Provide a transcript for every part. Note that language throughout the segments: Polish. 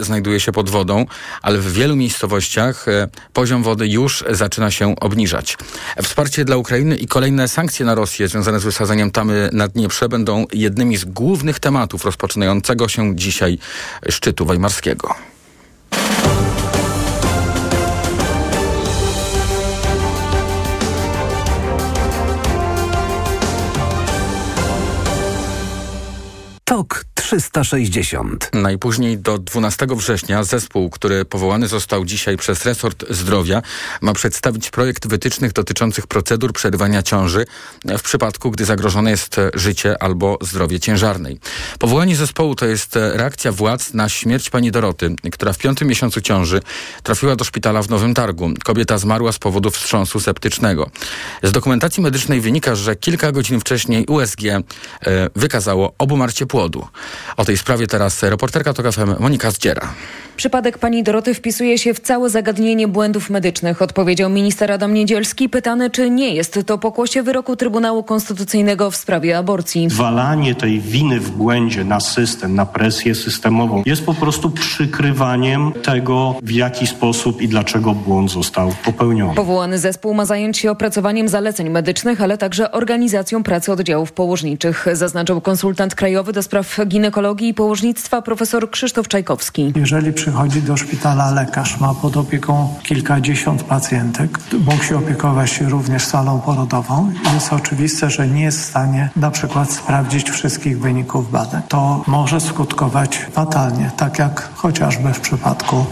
znajduje się pod wodą, ale w wielu miejscowościach e, poziom wody już zaczyna się obniżać. Wsparcie dla Ukrainy i kolejne sankcje na Rosję związane z wysadzeniem tamy na Dnieprze będą jednymi z głównych tematów rozpoczynającego się dzisiaj szczytu weimarskiego. TOK 360. Najpóźniej do 12 września zespół, który powołany został dzisiaj przez resort zdrowia, ma przedstawić projekt wytycznych dotyczących procedur przerywania ciąży w przypadku, gdy zagrożone jest życie albo zdrowie ciężarnej. Powołanie zespołu to jest reakcja władz na śmierć pani Doroty, która w piątym miesiącu ciąży trafiła do szpitala w Nowym Targu. Kobieta zmarła z powodu wstrząsu septycznego. Z dokumentacji medycznej wynika, że kilka godzin wcześniej USG e, wykazało obumarcie płodu. O tej sprawie teraz reporterka TOK FM Monika Zdziera. Przypadek pani Doroty wpisuje się w całe zagadnienie błędów medycznych, odpowiedział minister Adam Niedzielski, pytany, czy nie jest to pokłosie wyroku Trybunału Konstytucyjnego w sprawie aborcji. Walanie tej winy w błędzie na system, na presję systemową jest po prostu przykrywaniem tego, w jaki sposób i dlaczego błąd został popełniony. Powołany zespół ma zająć się opracowaniem zaleceń medycznych, ale także organizacją pracy oddziałów położniczych, zaznaczył konsultant krajowy do spraw ginekologii i położnictwa profesor Krzysztof Czajkowski. Jeżeli przychodzi do szpitala lekarz, ma pod opieką kilkadziesiąt pacjentek, mógł się opiekować również salą porodową. Jest oczywiste, że nie jest w stanie na przykład sprawdzić wszystkich wyników badań. To może skutkować fatalnie, tak jak chociażby w przypadku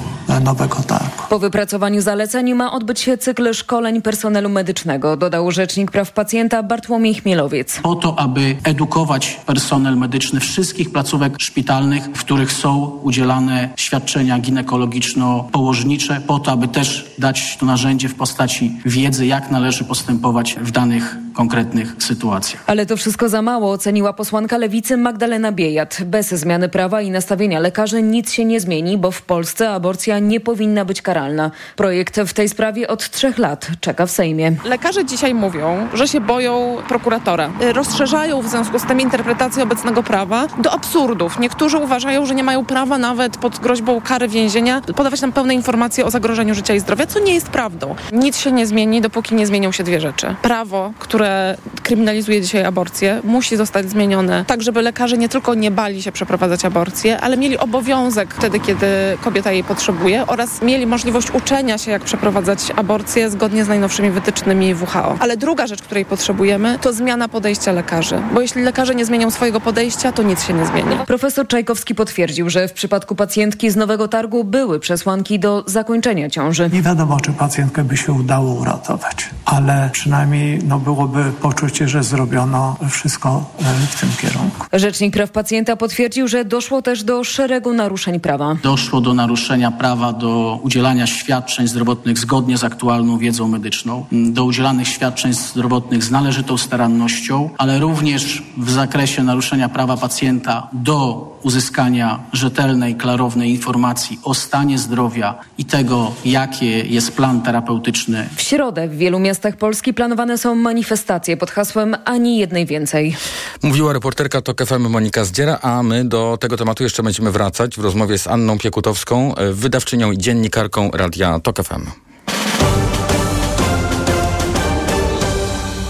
nowego targu. Po wypracowaniu zaleceń ma odbyć się cykl szkoleń personelu medycznego, dodał rzecznik praw pacjenta Bartłomiej Chmielowiec. Po to, aby edukować personel medyczny wszystkich placówek szpitalnych, w których są udzielane świadczenia ginekologiczno-położnicze, po to, aby też dać to narzędzie w postaci wiedzy, jak należy postępować w danych konkretnych sytuacjach. Ale to wszystko za mało, oceniła posłanka lewicy Magdalena Biejat. Bez zmiany prawa i nastawienia lekarzy nic się nie zmieni, bo w Polsce aborcja nie powinna być karalna. Projekt w tej sprawie od trzech lat czeka w Sejmie. Lekarze dzisiaj mówią, że się boją prokuratora. Rozszerzają w związku z tym interpretację obecnego prawa do absurdów. Niektórzy uważają, że nie mają prawa nawet pod groźbą kary więzienia podawać nam pełne informacje o zagrożeniu życia i zdrowia, co nie jest prawdą. Nic się nie zmieni, dopóki nie zmienią się dwie rzeczy. Prawo, które kryminalizuje dzisiaj aborcję, musi zostać zmienione tak, żeby lekarze nie tylko nie bali się przeprowadzać aborcję, ale mieli obowiązek wtedy, kiedy kobieta jej potrzebuje oraz mieli możliwość uczenia się, jak przeprowadzać aborcję zgodnie z najnowszymi wytycznymi WHO. Ale druga rzecz, której potrzebujemy, to zmiana podejścia lekarzy. Bo jeśli lekarze nie zmienią swojego podejścia, to nic się nie zmieni. Profesor Czajkowski potwierdził, że w przypadku pacjentki z Nowego Targu były przesłanki do zakończenia ciąży. Nie wiadomo, czy pacjentkę by się udało uratować, ale przynajmniej no, byłoby poczucie, że zrobiono wszystko e, w tym kierunku. Rzecznik praw pacjenta potwierdził, że doszło też do szeregu naruszeń prawa. Doszło do naruszenia prawa do udzielania świadczeń zdrowotnych zgodnie z aktualną wiedzą medyczną, do udzielanych świadczeń zdrowotnych z należytą starannością, ale również w zakresie naruszenia prawa pacjenta do uzyskania rzetelnej, klarownej informacji o stanie zdrowia i tego, jaki jest plan terapeutyczny. W środę w wielu miastach Polski planowane są manifestacje pod hasłem ani jednej więcej. Mówiła reporterka TOK FM Monika Zdziera, a my do tego tematu jeszcze będziemy wracać w rozmowie z Anną Piekutowską, wydawczynią i dziennikarką Radia TOK FM.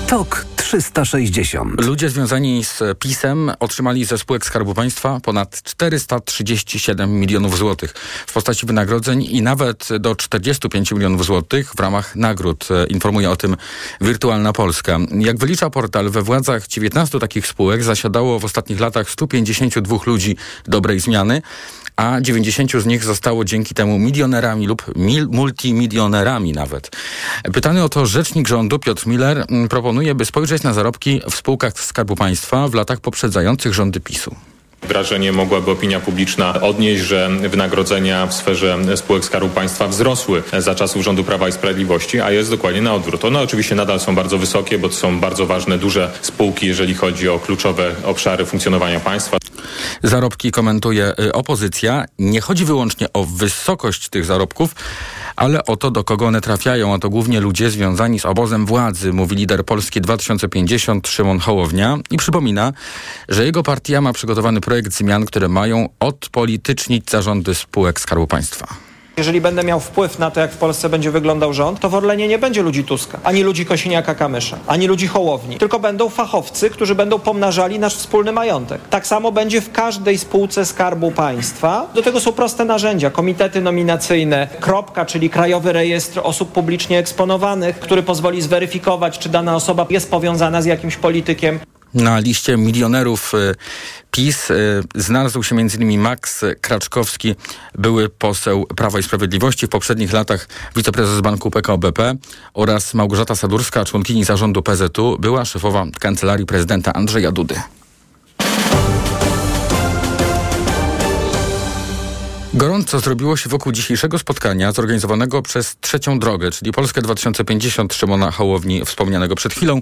TOK 360. Ludzie związani z PiSem otrzymali ze spółek Skarbu Państwa ponad 437 milionów złotych w postaci wynagrodzeń i nawet do 45 milionów złotych w ramach nagród. Informuje o tym Wirtualna Polska. Jak wylicza portal, we władzach 19 takich spółek zasiadało w ostatnich latach 152 ludzi dobrej zmiany a 90 z nich zostało dzięki temu milionerami lub mil, multimilionerami nawet. Pytany o to rzecznik rządu Piotr Miller proponuje, by spojrzeć na zarobki w spółkach Skarbu Państwa w latach poprzedzających rządy PiSu. Wrażenie mogłaby opinia publiczna odnieść, że wynagrodzenia w sferze spółek Skarbu Państwa wzrosły za czasów rządu Prawa i Sprawiedliwości, a jest dokładnie na odwrót. One oczywiście nadal są bardzo wysokie, bo to są bardzo ważne, duże spółki, jeżeli chodzi o kluczowe obszary funkcjonowania państwa. Zarobki komentuje y, opozycja. Nie chodzi wyłącznie o wysokość tych zarobków, ale o to, do kogo one trafiają, a to głównie ludzie związani z obozem władzy, mówi lider Polski 2050 Szymon Hołownia i przypomina, że jego partia ma przygotowany projekt zmian, które mają odpolitycznić zarządy spółek Skarbu Państwa. Jeżeli będę miał wpływ na to, jak w Polsce będzie wyglądał rząd, to w Orlenie nie będzie ludzi Tuska, ani ludzi Kosiniaka-Kamysza, ani ludzi Hołowni, tylko będą fachowcy, którzy będą pomnażali nasz wspólny majątek. Tak samo będzie w każdej spółce Skarbu Państwa. Do tego są proste narzędzia. Komitety nominacyjne, kropka, czyli Krajowy Rejestr Osób Publicznie Eksponowanych, który pozwoli zweryfikować, czy dana osoba jest powiązana z jakimś politykiem. Na liście milionerów y, PiS y, znalazł się m.in. Max Kraczkowski, były poseł Prawa i Sprawiedliwości, w poprzednich latach wiceprezes banku PKO BP oraz Małgorzata Sadurska, członkini zarządu PZU, była szefowa kancelarii prezydenta Andrzeja Dudy. Gorąco zrobiło się wokół dzisiejszego spotkania zorganizowanego przez Trzecią Drogę, czyli Polskę 2050 Szymona Hołowni, wspomnianego przed chwilą,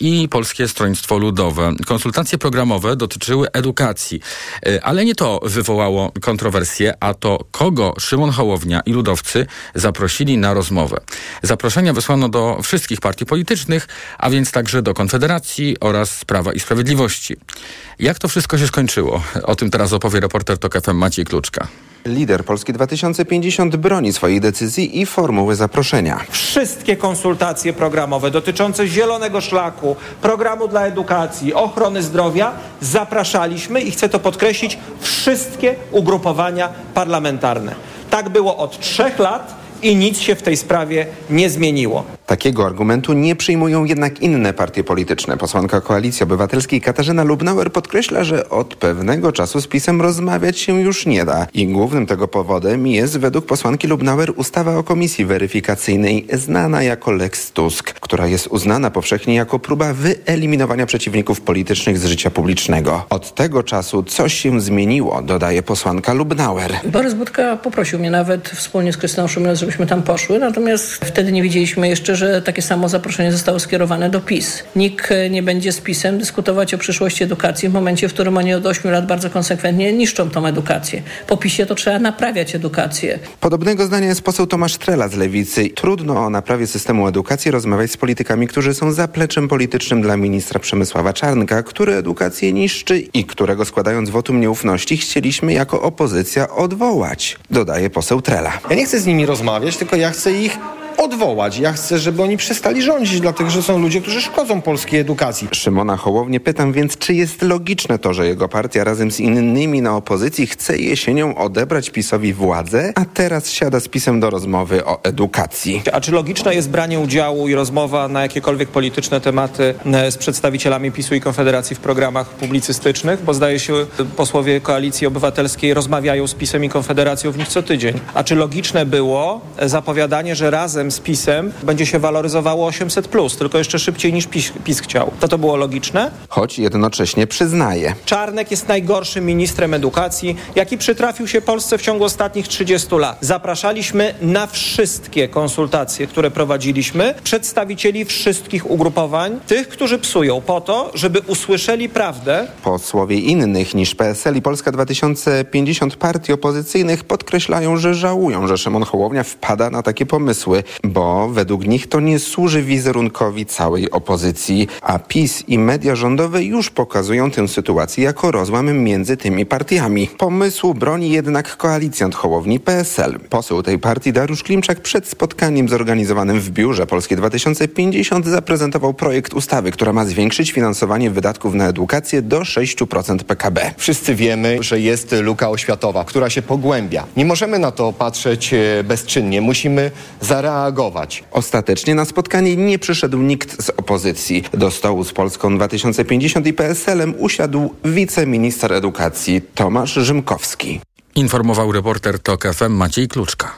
i Polskie Stronnictwo Ludowe. Konsultacje programowe dotyczyły edukacji, e, ale nie to wywołało kontrowersje, a to kogo Szymon Hołownia i ludowcy zaprosili na rozmowę. Zaproszenia wysłano do wszystkich partii politycznych, a więc także do Konfederacji oraz Prawa i Sprawiedliwości. Jak to wszystko się skończyło? O tym teraz opowie reporter TOK FM Maciej Kluczka. Lider Polski 2050 broni swojej decyzji i formuły zaproszenia. Wszystkie konsultacje programowe dotyczące Zielonego Szlaku, programu dla edukacji, ochrony zdrowia zapraszaliśmy i chcę to podkreślić, wszystkie ugrupowania parlamentarne. Tak było od trzech lat i nic się w tej sprawie nie zmieniło. Takiego argumentu nie przyjmują jednak inne partie polityczne. Posłanka Koalicji Obywatelskiej Katarzyna Lubnauer podkreśla, że od pewnego czasu z PiSem rozmawiać się już nie da. I głównym tego powodem jest według posłanki Lubnauer ustawa o komisji weryfikacyjnej, znana jako Lex Tusk, która jest uznana powszechnie jako próba wyeliminowania przeciwników politycznych z życia publicznego. Od tego czasu coś się zmieniło, dodaje posłanka Lubnauer. Borys Budka poprosił mnie nawet wspólnie z Krystyną Szumiel, żebyśmy tam poszły, natomiast wtedy nie widzieliśmy jeszcze, że takie samo zaproszenie zostało skierowane do PiS. Nikt nie będzie z PiSem dyskutować o przyszłości edukacji w momencie, w którym oni od 8 lat bardzo konsekwentnie niszczą tą edukację. Po PiSie to trzeba naprawiać edukację. Podobnego zdania jest poseł Tomasz Trela z Lewicy. Trudno o naprawie systemu edukacji rozmawiać z politykami, którzy są zapleczem politycznym dla ministra Przemysława Czarnka, który edukację niszczy i którego składając wotum nieufności chcieliśmy jako opozycja odwołać, dodaje poseł Trela. Ja nie chcę z nimi rozmawiać, tylko ja chcę ich odwołać. Ja chcę, żeby oni przestali rządzić, dlatego że są ludzie, którzy szkodzą polskiej edukacji. Szymona Hołownię pytam więc, czy jest logiczne to, że jego partia razem z innymi na opozycji chce jesienią odebrać PiSowi władzę, a teraz siada z PiSem do rozmowy o edukacji. A czy logiczne jest branie udziału i rozmowa na jakiekolwiek polityczne tematy e, z przedstawicielami PiSu i Konfederacji w programach publicystycznych? Bo zdaje się, posłowie Koalicji Obywatelskiej rozmawiają z PiSem i Konfederacją w nich co tydzień. A czy logiczne było e, zapowiadanie, że razem z PiSem będzie się waloryzowało 800, plus, tylko jeszcze szybciej niż PiS, PiS chciał? To to było logiczne? Choć jednocześnie przyznaje. Czarnek jest najgorszym ministrem edukacji, jaki przytrafił się Polsce w ciągu ostatnich 30 lat. Zapraszaliśmy na wszystkie konsultacje, które prowadziliśmy, przedstawicieli wszystkich ugrupowań, tych, którzy psują, po to, żeby usłyszeli prawdę. Posłowie innych niż PSL i Polska 2050 partii opozycyjnych podkreślają, że żałują, że Szymon Hołownia wpada na takie pomysły, bo według nich to nie służy wizerunkowi całej opozycji, a PiS i media rządowe już pokazują tę sytuację jako rozłam między tymi partiami. Pomysłu broni jednak koalicjant Hołowni PSL. Poseł tej partii Dariusz Klimczak przed spotkaniem zorganizowanym w biurze Polskie 2050 zaprezentował projekt ustawy, która ma zwiększyć finansowanie wydatków na edukację do 6% PKB. Wszyscy wiemy, że jest luka oświatowa, która się pogłębia. Nie możemy na to patrzeć e, bezczynnie. Musimy zareagować. Ostatecznie na spotkanie nie przyszedł nikt z opozycji. Do stołu z Polską 2050 i PSL-em usiadł wiceminister edukacji Tomasz Rzymkowski. Informował reporter TOK FM Maciej Kluczka.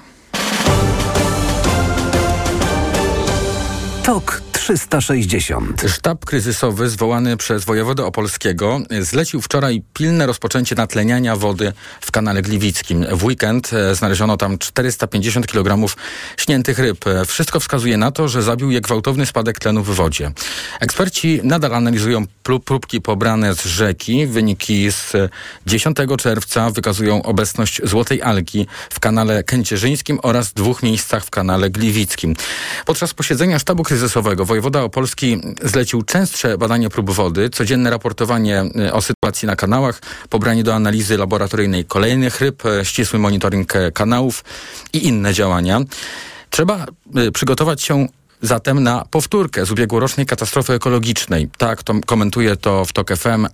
TOK 360. Sztab kryzysowy zwołany przez wojewodę opolskiego zlecił wczoraj pilne rozpoczęcie natleniania wody w kanale Gliwickim. W weekend e, znaleziono tam 450 kg śniętych ryb. Wszystko wskazuje na to, że zabił je gwałtowny spadek tlenu w wodzie. Eksperci nadal analizują próbki pobrane z rzeki. Wyniki z 10 czerwca wykazują obecność złotej algi w kanale Kęcierzyńskim oraz dwóch miejscach w kanale Gliwickim. Podczas posiedzenia sztabu kryzysowego wojewoda opolski zlecił częstsze badanie prób wody, codzienne raportowanie e, o sytuacji na kanałach, pobranie do analizy laboratoryjnej kolejnych ryb, e, ścisły monitoring e, kanałów i inne działania. Trzeba przygotować się zatem na powtórkę z ubiegłorocznej katastrofy ekologicznej. Tak to komentuje to w TOK FM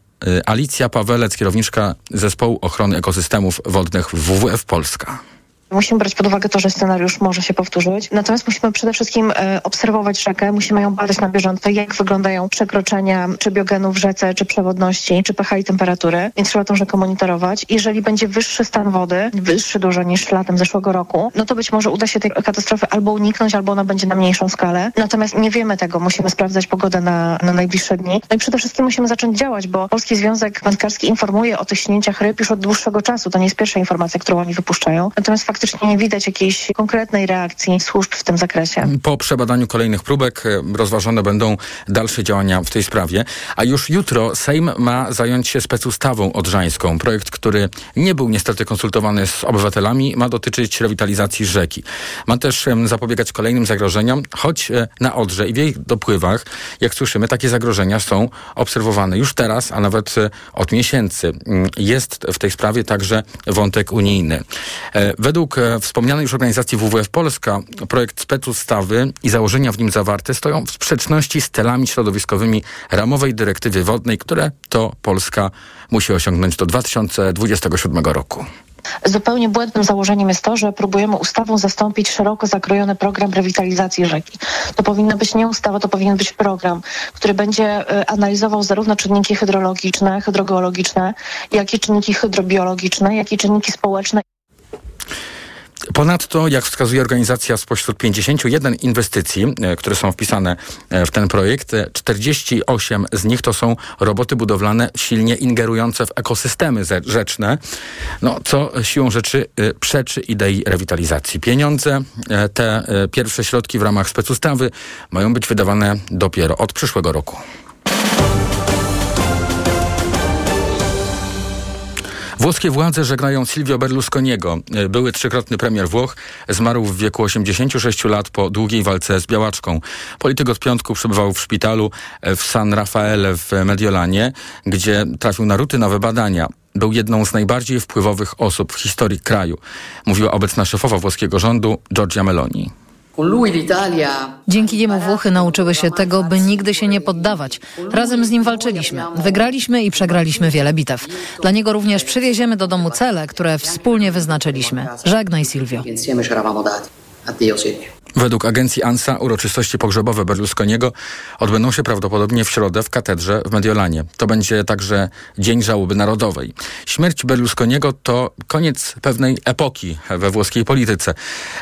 Alicja Pawelec, kierowniczka Zespołu Ochrony Ekosystemów Wodnych WWF Polska. Musimy brać pod uwagę to, że scenariusz może się powtórzyć. Natomiast musimy przede wszystkim e, obserwować rzekę, musimy ją badać na bieżąco, jak wyglądają przekroczenia czy biogenów w rzece, czy przewodności, czy pH i temperatury. Więc trzeba tą rzekę monitorować. Jeżeli będzie wyższy stan wody, wyższy dużo niż latem zeszłego roku, no to być może uda się tej katastrofy albo uniknąć, albo ona będzie na mniejszą skalę. Natomiast nie wiemy tego. Musimy sprawdzać pogodę na, na najbliższe dni. No i przede wszystkim musimy zacząć działać, bo Polski Związek Wędkarski informuje o tych śnięciach ryb już od dłuższego czasu. To nie jest pierwsza informacja, którą oni wypuszczają. Natomiast fakt faktycznie nie widać jakiejś konkretnej reakcji służb w tym zakresie. Po przebadaniu kolejnych próbek e, rozważone będą dalsze działania w tej sprawie, a już jutro Sejm ma zająć się specustawą odrzańską. Projekt, który nie był niestety konsultowany z obywatelami, ma dotyczyć rewitalizacji rzeki. Ma też zapobiegać kolejnym zagrożeniom, choć e, na Odrze i w jej dopływach, jak słyszymy, takie zagrożenia są obserwowane już teraz, a nawet e, od miesięcy. Mm, jest w tej sprawie także wątek unijny. Według Według wspomnianej już organizacji WWF Polska projekt specustawy i założenia w nim zawarte stoją w sprzeczności z celami środowiskowymi ramowej dyrektywy wodnej, które to Polska musi osiągnąć do 2027 roku. Zupełnie błędnym założeniem jest to, że próbujemy ustawą zastąpić szeroko zakrojony program rewitalizacji rzeki. To powinna być nie ustawa, to powinien być program, który będzie e, analizował zarówno czynniki hydrologiczne, hydrogeologiczne, jak i czynniki hydrobiologiczne, jak i czynniki społeczne. Ponadto, jak wskazuje organizacja, spośród 51 inwestycji, e, które są wpisane e, w ten projekt, 48 z nich to są roboty budowlane silnie ingerujące w ekosystemy rzeczne, no, co siłą rzeczy e, przeczy idei rewitalizacji. Pieniądze, te pierwsze środki w ramach specustawy mają być wydawane dopiero od przyszłego roku. Włoskie władze żegnają Silvio Berlusconiego. Były trzykrotny premier Włoch zmarł w wieku 86 lat po długiej walce z białaczką. Polityk od piątku przebywał w szpitalu w San Rafaele w Mediolanie, gdzie trafił na rutynowe badania był jedną z najbardziej wpływowych osób w historii kraju, mówiła obecna szefowa włoskiego rządu Giorgia Meloni. Dzięki niemu Włochy nauczyły się tego, by nigdy się nie poddawać. Razem z nim walczyliśmy. Wygraliśmy i przegraliśmy wiele bitew. Dla niego również przywieziemy do domu cele, które wspólnie wyznaczyliśmy. Żegnaj Silvio. Według agencji ANSA uroczystości pogrzebowe Berlusconiego odbędą się prawdopodobnie w środę w katedrze w Mediolanie. To będzie także Dzień Żałoby Narodowej. Śmierć Berlusconiego to koniec pewnej epoki we włoskiej polityce.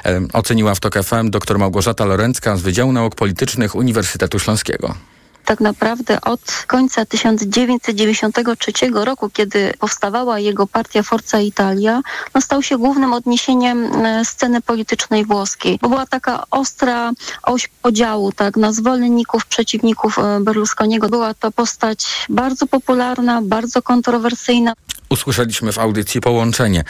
E, oceniła w TOK FM dr Małgorzata Lorencka z Wydziału Nauk Politycznych Uniwersytetu Śląskiego tak naprawdę od końca 1993 roku, kiedy powstawała jego partia Forza Italia, no stał się głównym odniesieniem e, sceny politycznej włoskiej, bo była taka ostra oś podziału tak, na zwolenników, przeciwników e, Berlusconiego. Była to postać bardzo popularna, bardzo kontrowersyjna usłyszeliśmy w audycji połączenie.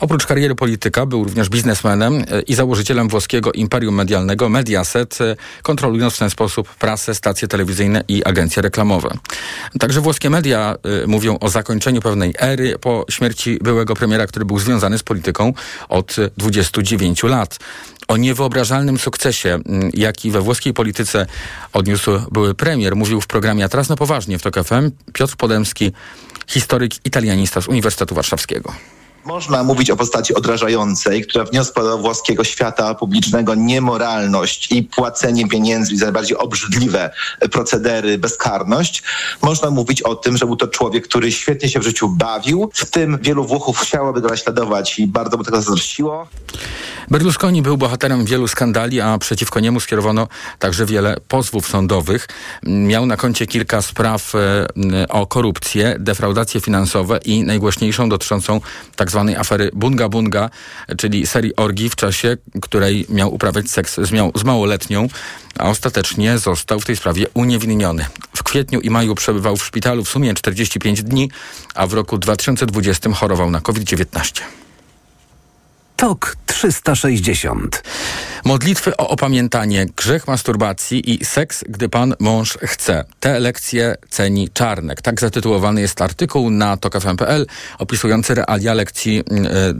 Oprócz kariery polityka był również biznesmenem e, i założycielem włoskiego imperium medialnego Mediaset, e, kontrolując w ten sposób prasę, stacje telewizyjne i agencje reklamowe. Także włoskie media y, mówią o zakończeniu pewnej ery po śmierci byłego premiera, który był związany z polityką od 29 lat o niewyobrażalnym sukcesie, jaki we włoskiej polityce odniósł były premier, mówił w programie A teraz na poważnie w TOK FM Piotr Podemski, historyk italianista z Uniwersytetu Warszawskiego. Można mówić o postaci odrażającej, która wniosła do włoskiego świata publicznego niemoralność i płacenie pieniędzy za najbardziej obrzydliwe procedery, bezkarność. Można mówić o tym, że był to człowiek, który świetnie się w życiu bawił. W tym wielu Włochów chciałoby go naśladować i bardzo mu tego zazdrościło. Berlusconi był bohaterem wielu skandali, a przeciwko niemu skierowano także wiele pozwów sądowych. Miał na koncie kilka spraw e, o korupcję, defraudacje finansowe i najgłośniejszą dotyczącą tzw. Tak afery Bunga Bunga, czyli serii orgii, w czasie której miał uprawiać seks z, miał, z małoletnią, a ostatecznie został w tej sprawie uniewinniony. W kwietniu i maju przebywał w szpitalu w sumie 45 dni, a w roku 2020 chorował na COVID-19. TOK 360. Modlitwy o opamiętanie, grzech masturbacji i seks, gdy pan mąż chce. Te lekcje ceni Czarnek. Tak zatytułowany jest artykuł na tok.fm.pl opisujący realia lekcji y,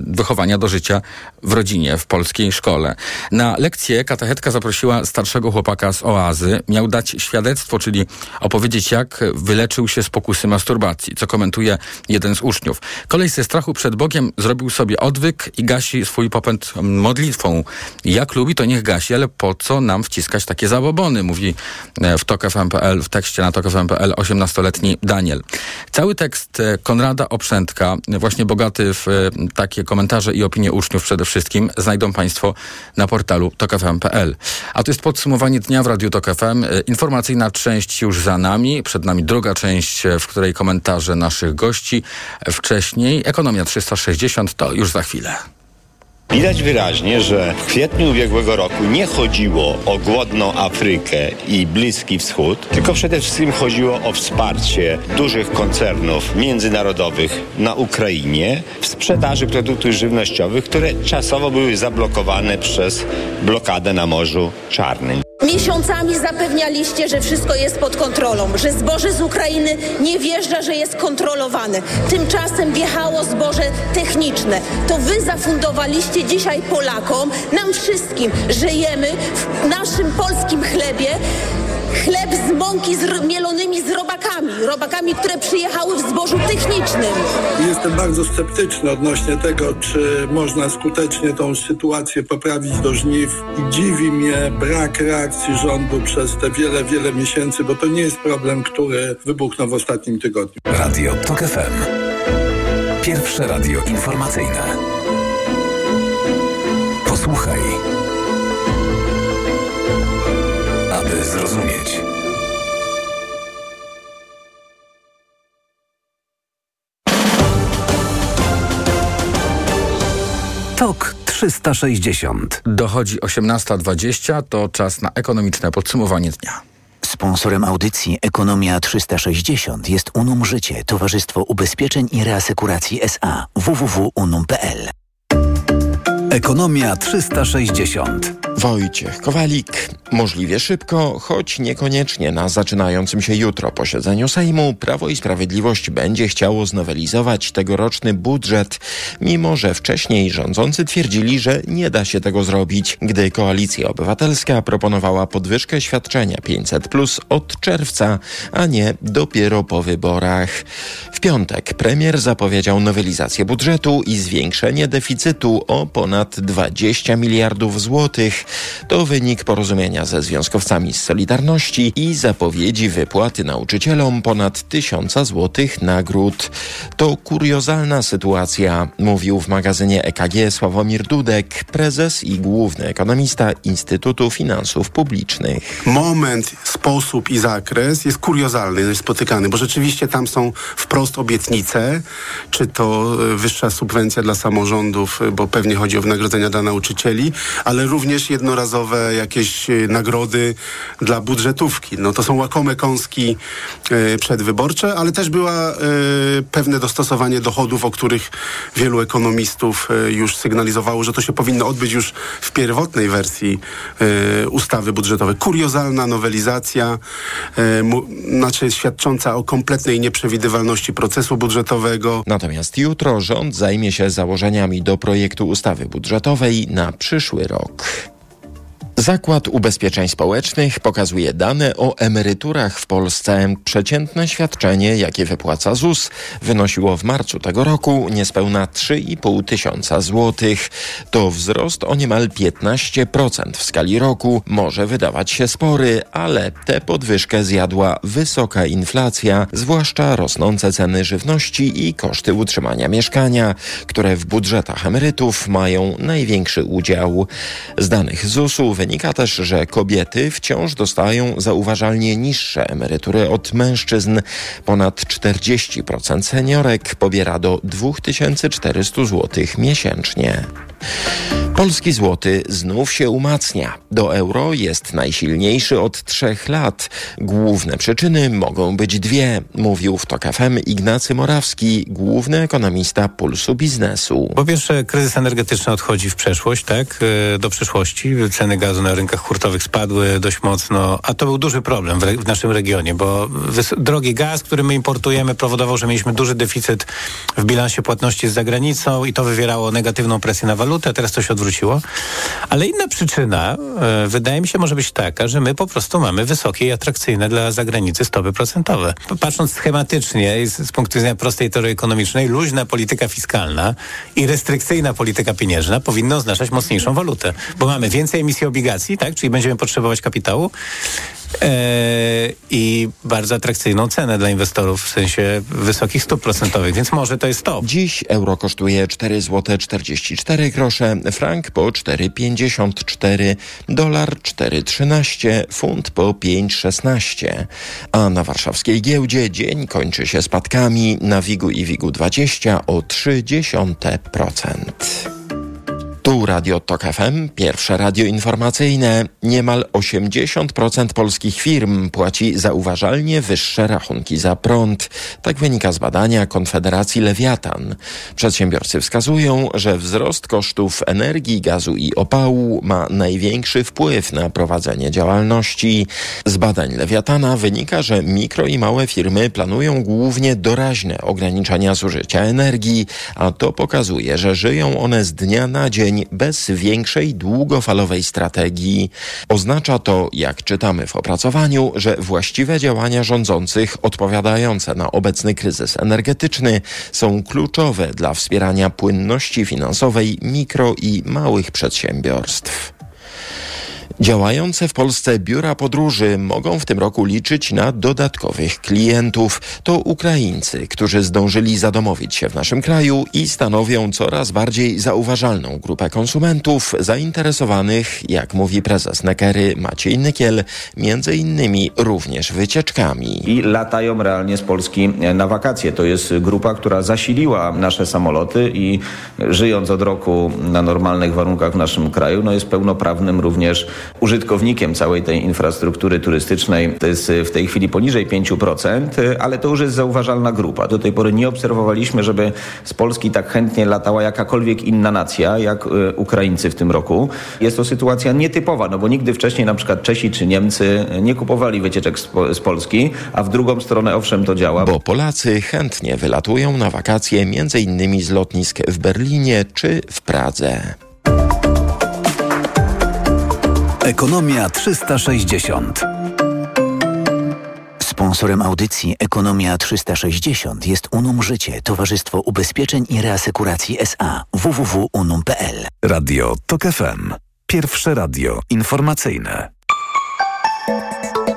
wychowania do życia w rodzinie, w polskiej szkole. Na lekcję katechetka zaprosiła starszego chłopaka z oazy. Miał dać świadectwo, czyli opowiedzieć jak wyleczył się z pokusy masturbacji, co komentuje jeden z uczniów. Kolej ze strachu przed Bogiem zrobił sobie odwyk i gasi swój popęd modlitwą. Jak lubi, to niech gasi, ale po co nam wciskać takie zabobony, mówi e, w TOK.fm.pl, w tekście na TOK.fm.pl 18-letni Daniel. Cały tekst e, Konrada Oprzętka, właśnie bogaty w e, takie komentarze i opinie uczniów przede wszystkim, znajdą Państwo na portalu TOK.fm.pl. A to jest podsumowanie dnia w Radiu TOK FM. Informacyjna część już za nami, przed nami druga część, w której komentarze naszych gości. Wcześniej Ekonomia 360 to już za chwilę. Widać wyraźnie, że w kwietniu ubiegłego roku nie chodziło o głodną Afrykę i Bliski Wschód, tylko przede wszystkim chodziło o wsparcie dużych koncernów międzynarodowych na Ukrainie w sprzedaży produktów żywnościowych, które czasowo były zablokowane przez blokadę na Morzu Czarnym. Miesiącami zapewnialiście, że wszystko jest pod kontrolą, że zboże z Ukrainy nie wjeżdża, że jest kontrolowane. Tymczasem wjechało zboże techniczne. To wy zafundowaliście dzisiaj Polakom, nam wszystkim, że jemy w naszym polskim chlebie chleb z mąki z mielonymi z robakami. Robakami, które przyjechały w zbożu technicznym. Jestem bardzo sceptyczny odnośnie tego, czy można skutecznie tą sytuację poprawić do żniw. I dziwi mnie brak reakcji rządu przez te wiele, wiele miesięcy, bo to nie jest problem, który wybuchnął w ostatnim tygodniu. Radio TOK FM. Pierwsze radio informacyjne. Posłuchaj aby zrozumieć. TOK 360. Dochodzi 18.20, to czas na ekonomiczne podsumowanie dnia. Sponsorem audycji Ekonomia 360 jest Unum Życie, Towarzystwo Ubezpieczeń i Reasekuracji SA www.unum.pl. Ekonomia 360. Wojciech Kowalik. Możliwie szybko, choć niekoniecznie na zaczynającym się jutro posiedzeniu Sejmu, Prawo i Sprawiedliwość będzie chciało znowelizować tegoroczny budżet, mimo że wcześniej rządzący twierdzili, że nie da się tego zrobić, gdy Koalicja Obywatelska proponowała podwyżkę świadczenia 500 plus od czerwca, a nie dopiero po wyborach. W piątek premier zapowiedział nowelizację budżetu i zwiększenie deficytu o ponad 20 miliardów złotych. To wynik porozumienia ze związkowcami z Solidarności i zapowiedzi wypłaty nauczycielom ponad tysiąca złotych nagród. To kuriozalna sytuacja, mówił w magazynie EKG Sławomir Dudek, prezes i główny ekonomista Instytutu Finansów Publicznych. Moment, sposób i zakres jest kuriozalny, jest spotykany, bo rzeczywiście tam są wprost obietnice, czy to e, wyższa subwencja dla samorządów, e, bo pewnie chodzi o wynagrodzenia dla nauczycieli, ale również jednorazowe jakieś e, nagrody dla budżetówki. No to są łakome kąski e, przedwyborcze, ale też była e, pewne dostosowanie dochodów, o których wielu ekonomistów już sygnalizowało, że to się powinno odbyć już w pierwotnej wersji ustawy budżetowej. Kuriozalna nowelizacja, znaczy świadcząca o kompletnej nieprzewidywalności procesu budżetowego. Natomiast jutro rząd zajmie się założeniami do projektu ustawy budżetowej na przyszły rok. Zakład Ubezpieczeń Społecznych pokazuje dane o emeryturach w Polsce. Przeciętne świadczenie, jakie wypłaca ZUS, wynosiło w marcu tego roku niespełna 3,5 tysiąca złotych. To wzrost o niemal 15% w skali roku. Może wydawać się spory, ale tę podwyżkę zjadła wysoka inflacja, zwłaszcza rosnące ceny żywności i koszty utrzymania mieszkania, które w budżetach emerytów mają największy udział. Z danych ZUS-u wynika też, że kobiety wciąż dostają zauważalnie niższe emerytury od mężczyzn. Ponad 40% seniorek pobiera do 2400 zł miesięcznie. Polski złoty znów się umacnia. Do euro jest najsilniejszy od trzech lat. Główne przyczyny mogą być dwie, mówił w TOK FM Ignacy Morawski, główny ekonomista Pulsu Biznesu. Po pierwsze, kryzys energetyczny odchodzi w przeszłość, tak, e, do przyszłości. Ceny gazu na rynkach hurtowych spadły dość mocno, a to był duży problem w, re- w naszym regionie, bo drogi gaz, który my importujemy, powodował, że mieliśmy duży deficyt w bilansie płatności z zagranicą i to wywierało negatywną presję na walutę, teraz to się odwróciło. Ale inna przyczyna, e, wydaje mi się, może być taka, że my po prostu mamy wysokie i atrakcyjne dla zagranicy stopy procentowe. Patrząc schematycznie z, z punktu widzenia prostej teorii ekonomicznej, luźna polityka fiskalna i restrykcyjna polityka pieniężna powinny oznaczać mocniejszą walutę, bo mamy więcej emisji obligacji, tak, czyli będziemy potrzebować kapitału i bardzo atrakcyjną cenę dla inwestorów w sensie wysokich stóp procentowych, więc może to jest to. Dziś euro kosztuje 4 zł 44 grosze, frank po 4,54, dolar 4,13, funt po 5,16. A na warszawskiej giełdzie dzień kończy się spadkami na WIGU i WIGU 20 o 0,3%. Tu Radio Tok FM, pierwsze radio informacyjne. Niemal 80% polskich firm płaci zauważalnie wyższe rachunki za prąd. Tak wynika z badania Konfederacji Lewiatan. Przedsiębiorcy wskazują, że wzrost kosztów energii, gazu i opału ma największy wpływ na prowadzenie działalności. Z badań Lewiatana wynika, że mikro i małe firmy planują głównie doraźne ograniczenia zużycia energii, a to pokazuje, że żyją one z dnia na dzień bez większej długofalowej strategii. Oznacza to, jak czytamy w opracowaniu, że właściwe działania rządzących odpowiadające na obecny kryzys energetyczny są kluczowe dla wspierania płynności finansowej mikro i małych przedsiębiorstw. Działające w Polsce biura podróży mogą w tym roku liczyć na dodatkowych klientów. To Ukraińcy, którzy zdążyli zadomowić się w naszym kraju i stanowią coraz bardziej zauważalną grupę konsumentów zainteresowanych, jak mówi prezes Nekery Maciej Nykiel, między innymi również wycieczkami. i latają realnie z Polski na wakacje. To jest grupa, która zasiliła nasze samoloty i żyjąc od roku na normalnych warunkach w naszym kraju, no jest pełnoprawnym również użytkownikiem całej tej infrastruktury turystycznej. To jest w tej chwili poniżej 5%, ale to już jest zauważalna grupa. Do tej pory nie obserwowaliśmy, żeby z Polski tak chętnie latała jakakolwiek inna nacja, jak e, Ukraińcy w tym roku. Jest to sytuacja nietypowa, no bo nigdy wcześniej na przykład Czesi czy Niemcy nie kupowali wycieczek z Polski, a w drugą stronę owszem to działa. Bo Polacy chętnie wylatują na wakacje między innymi z lotnisk w Berlinie czy w Pradze. Ekonomia 360. Sponsorem audycji Ekonomia 360 jest Unum Życie, Towarzystwo Ubezpieczeń i Reasekuracji SA www.unum.pl. Radio TOK FM. Pierwsze radio informacyjne.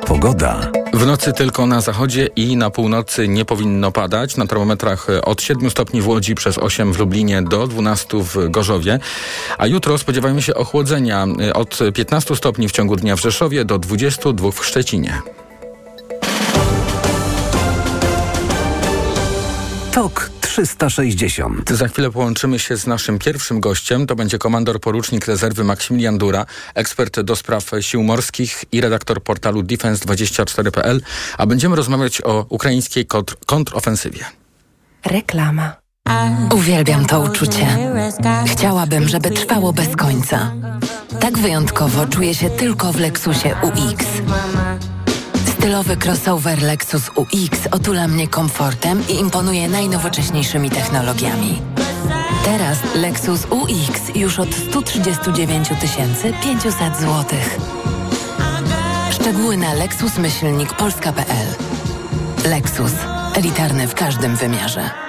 Pogoda. W nocy tylko na zachodzie i na północy nie powinno padać. Na termometrach e, od 7 stopni w Łodzi przez 8 w Lublinie do 12 w Gorzowie. A jutro spodziewajmy się ochłodzenia e, od 15 stopni w ciągu dnia w Rzeszowie do 22 w Szczecinie. TOK 360. Za chwilę połączymy się z naszym pierwszym gościem. To będzie komandor porucznik rezerwy Maksymilian Dura, ekspert do spraw sił morskich i redaktor portalu defense24.pl, a będziemy rozmawiać o ukraińskiej kontr- kontrofensywie. Reklama. Uwielbiam to uczucie. Chciałabym, żeby trwało bez końca. Tak wyjątkowo czuję się tylko w Lexusie UX. Stylowy crossover Lexus UX otula mnie komfortem i imponuje najnowocześniejszymi technologiami. Teraz Lexus UX już od 139 500 zł. Szczegóły na lexusmyślnikpolska.pl Lexus. Elitarny w każdym wymiarze.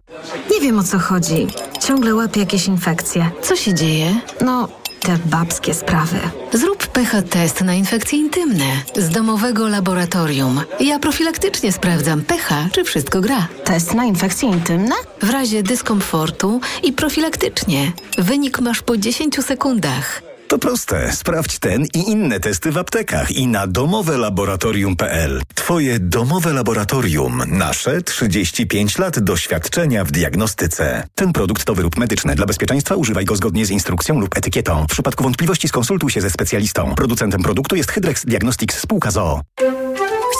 Nie wiem o co chodzi. Ciągle łapię jakieś infekcje. Co się dzieje? No, te babskie sprawy. Zrób pH test na infekcje intymne z domowego laboratorium. Ja profilaktycznie sprawdzam pH, czy wszystko gra. Test na infekcje intymne? W razie dyskomfortu i profilaktycznie. Wynik masz po 10 sekundach. To proste. Sprawdź ten i inne testy w aptekach i na domowelaboratorium.pl. Twoje domowe laboratorium. Nasze 35 lat doświadczenia w diagnostyce. Ten produkt to wyrób medyczny. Dla bezpieczeństwa używaj go zgodnie z instrukcją lub etykietą. W przypadku wątpliwości skonsultuj się ze specjalistą. Producentem produktu jest Hydrex Diagnostics spółka ZOO.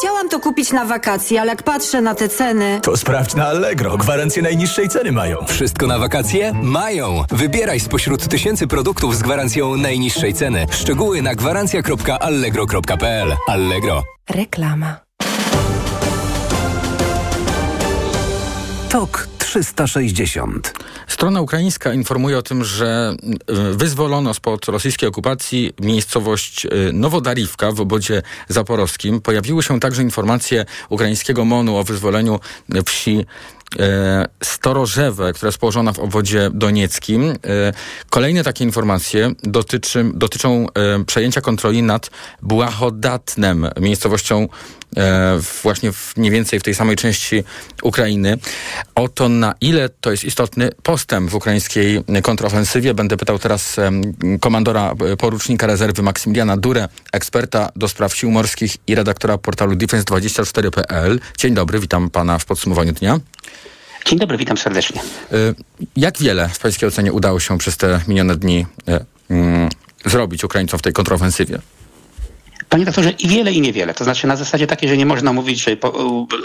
Chciałam to kupić na wakacje, ale jak patrzę na te ceny... To sprawdź na Allegro. Gwarancję najniższej ceny mają. Wszystko na wakacje? Mają. Wybieraj spośród tysięcy produktów z gwarancją najniższej ceny. Szczegóły na gwarancja.allegro.pl. Allegro. Reklama. TOK 360. Strona ukraińska informuje o tym, że y, wyzwolono spod rosyjskiej okupacji miejscowość y, Nowodariwka w obozie zaporowskim. Pojawiły się także informacje ukraińskiego MONU o wyzwoleniu wsi e, Storożewę, która jest położona w obwodzie donieckim. E, kolejne takie informacje dotyczy, dotyczą e, przejęcia kontroli nad Błahodatnem, miejscowością właśnie w, mniej więcej w tej samej części Ukrainy. O to, na ile to jest istotny postęp w ukraińskiej kontrofensywie, będę pytał teraz komandora porucznika rezerwy Maksymiliana Durę, eksperta do spraw sił morskich i redaktora portalu defense24.pl. Dzień dobry, witam pana w podsumowaniu dnia. Dzień dobry, witam serdecznie. Y, Jak wiele w pańskiej ocenie udało się przez te minione dni y, mm, zrobić Ukraińcom w tej kontrofensywie? Panie doktorze, i wiele, i niewiele. To znaczy na zasadzie takiej, że nie można mówić, że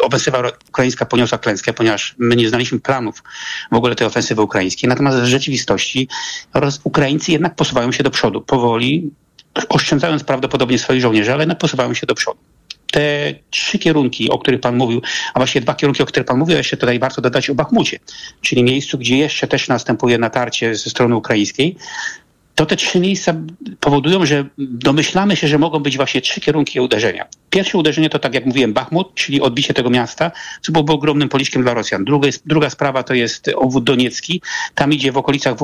ofensywa ukraińska poniosła klęskę, ponieważ my nie znaliśmy planów w ogóle tej ofensywy ukraińskiej. Natomiast w rzeczywistości Ukraińcy jednak posuwają się do przodu. Powoli, oszczędzając prawdopodobnie swoich żołnierzy, ale posuwają się do przodu. Te trzy kierunki, o których pan mówił, a właściwie dwa kierunki, o których pan mówił, jeszcze tutaj warto dodać o Bachmucie, czyli miejscu, gdzie jeszcze też następuje natarcie ze strony ukraińskiej, to te trzy miejsca powodują, że domyślamy się, że mogą być właśnie trzy kierunki uderzenia. Pierwsze uderzenie to, tak jak mówiłem, Bachmut, czyli odbicie tego miasta, co byłoby ogromnym policzkiem dla Rosjan. Druga, druga sprawa to jest obwód doniecki. Tam idzie w okolicach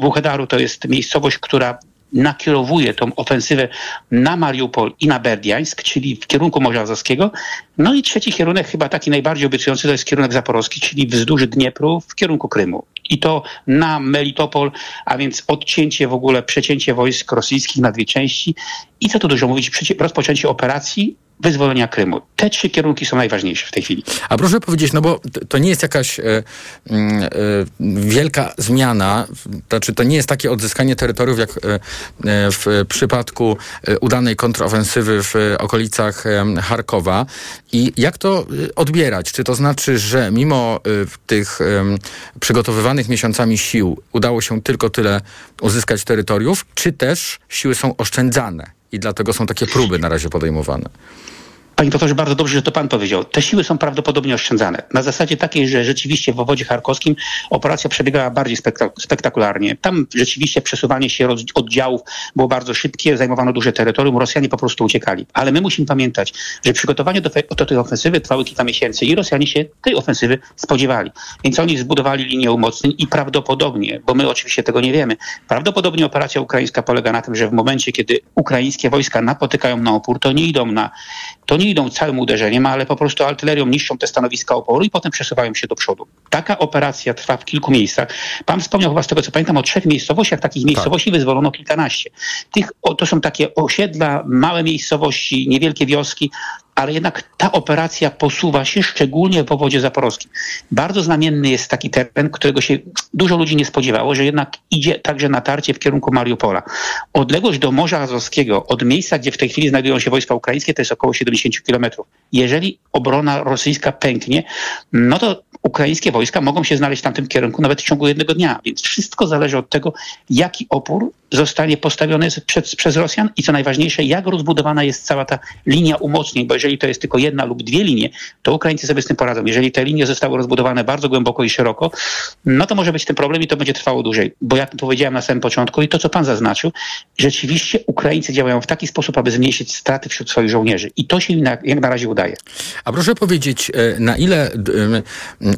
Wuchedaru, to jest miejscowość, która nakierowuje tą ofensywę na Mariupol i na Berdiańsk, czyli w kierunku Morza Azowskiego. No i trzeci kierunek, chyba taki najbardziej obiecujący, to jest kierunek zaporowski, czyli wzdłuż Dniepru w kierunku Krymu. I to na Melitopol, a więc odcięcie w ogóle, przecięcie wojsk rosyjskich na dwie części. I co tu dużo mówić, rozpoczęcie operacji wyzwolenia Krymu. Te trzy kierunki są najważniejsze w tej chwili. A proszę powiedzieć, no bo to nie jest jakaś e, e, wielka zmiana, znaczy to nie jest takie odzyskanie terytoriów jak e, w przypadku udanej kontrofensywy w okolicach Charkowa. I jak to odbierać? Czy to znaczy, że mimo tych przygotowywanych miesiącami sił udało się tylko tyle uzyskać terytoriów, czy też siły są oszczędzane? I dlatego są takie próby na razie podejmowane. Panie profesorze, bardzo dobrze, że to pan powiedział. Te siły są prawdopodobnie oszczędzane. Na zasadzie takiej, że rzeczywiście w obwodzie charkowskim operacja przebiegała bardziej spektak spektakularnie. Tam rzeczywiście przesuwanie się oddziałów było bardzo szybkie, zajmowano duże terytorium, Rosjanie po prostu uciekali. Ale my musimy pamiętać, że przygotowanie do, do tej ofensywy trwały kilka miesięcy i Rosjanie się tej ofensywy spodziewali. Więc oni zbudowali linię umocnień i prawdopodobnie, bo my oczywiście tego nie wiemy, prawdopodobnie operacja ukraińska polega na tym, że w momencie, kiedy ukraińskie wojska napotykają na opór, to nie idą na to nie idą całym uderzeniem, ale po prostu artylerią niszczą te stanowiska oporu i potem przesuwają się do przodu. Taka operacja trwa w kilku miejscach. Pan wspomniał chyba z tego, co pamiętam, o trzech miejscowościach. Takich miejscowości tak. wyzwolono kilkanaście. Tych, o, to są takie osiedla, małe miejscowości, niewielkie wioski, ale jednak ta operacja posuwa się szczególnie w obwodzie zaporowskim. Bardzo znamienny jest taki teren, którego się dużo ludzi nie spodziewało, że jednak idzie także natarcie w kierunku Mariupola. Odległość do Morza Azowskiego od miejsca, gdzie w tej chwili znajdują się wojska ukraińskie, to jest około 70 kilometrów. Jeżeli obrona rosyjska pęknie, no to ukraińskie wojska mogą się znaleźć w tamtym kierunku nawet w ciągu jednego dnia. Więc wszystko zależy od tego, jaki opór zostanie postawiony przez, przez Rosjan i co najważniejsze, jak rozbudowana jest cała ta linia umocnień, bo jeżeli to jest tylko jedna lub dwie linie, to Ukraińcy sobie z tym poradzą. Jeżeli te linie zostały rozbudowane bardzo głęboko i szeroko, no to może być ten problem i to będzie trwało dłużej. Bo jak powiedziałem na samym początku i to, co pan zaznaczył, rzeczywiście Ukraińcy działają w taki sposób, aby zmniejszyć straty wśród swoich żołnierzy. I to się na, jak na razie udaje. A proszę powiedzieć, e, na ile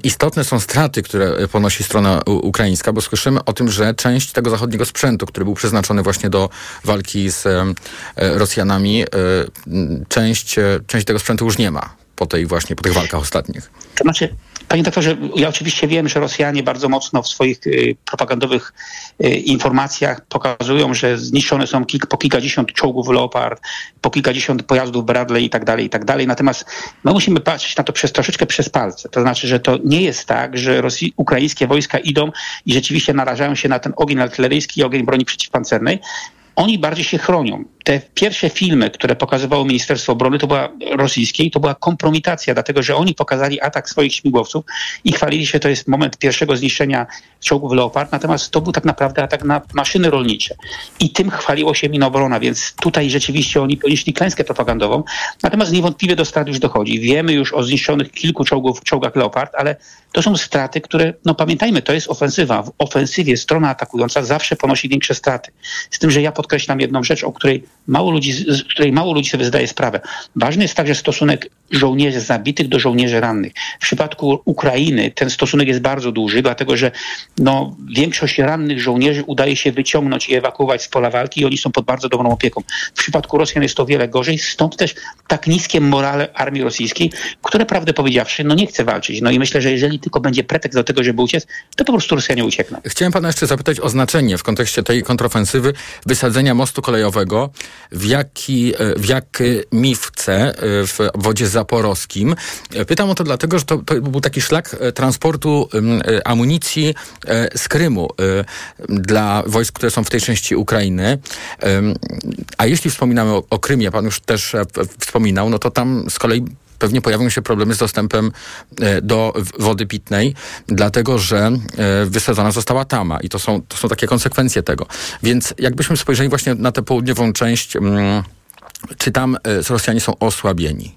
istotne są straty, które ponosi strona ukraińska, bo słyszymy o tym, że część tego zachodniego sprzętu, który był przeznaczony właśnie do walki z e, Rosjanami, e, część, część tego sprzętu już nie ma po tej właśnie, po tych walkach ostatnich. To znaczy, Panie doktorze, ja oczywiście wiem, że Rosjanie bardzo mocno w swoich y, propagandowych y, informacjach pokazują, że zniszczone są po kilkadziesiąt czołgów Leopard, po kilkadziesiąt pojazdów Bradley i tak dalej, i tak dalej. Natomiast my musimy patrzeć na to przez troszeczkę przez palce. To znaczy, że to nie jest tak, że Rosji, ukraińskie wojska idą i rzeczywiście narażają się na ten ogień artyleryjski i ogień broni przeciwpancernej. Oni bardziej się chronią te pierwsze filmy, które pokazywało Ministerstwo Obrony, to była rosyjskie i to była kompromitacja, dlatego że oni pokazali atak swoich śmigłowców i chwalili się, to jest moment pierwszego zniszczenia czołgów Leopard, natomiast to był tak naprawdę atak na maszyny rolnicze. I tym chwaliło się Minobrona, więc tutaj rzeczywiście oni ponieśli klęskę propagandową, natomiast niewątpliwie do strat już dochodzi. Wiemy już o zniszczonych kilku czołgów, czołgach Leopard, ale to są straty, które, no pamiętajmy, to jest ofensywa. W ofensywie strona atakująca zawsze ponosi większe straty. Z tym, że ja podkreślam jedną rzecz, o której mało ludzi, z której mało ludzi sobie zdaje sprawę. Ważny jest także stosunek żołnierzy zabitych do żołnierzy rannych. W przypadku Ukrainy ten stosunek jest bardzo duży, dlatego że no, większość rannych żołnierzy udaje się wyciągnąć i ewakuować z pola walki i oni są pod bardzo dobrą opieką. W przypadku Rosjan jest to wiele gorzej, stąd też tak niskie morale armii rosyjskiej, które prawdę powiedziawszy, no nie chce walczyć. No i myślę, że jeżeli tylko będzie pretekst do tego, żeby uciec, to po prostu Rosjanie uciekną. Chciałem pana jeszcze zapytać o znaczenie w kontekście tej kontrofensywy wysadzenia mostu kolejowego w, jaki, e, w Jakimivce e, w obwodzie zaporowskim. E, pytam o to dlatego, że to, to był taki szlak transportu amunicji z Krymu dla wojsk, które są w tej części Ukrainy. A jeśli wspominamy o, o Krymie, pan już też wspominał, no to tam z kolei pewnie pojawią się problemy z dostępem do wody pitnej, dlatego że wysadzona została tama i to są, to są takie konsekwencje tego. Więc jakbyśmy spojrzeli właśnie na tę południową część, czy tam Rosjanie są osłabieni?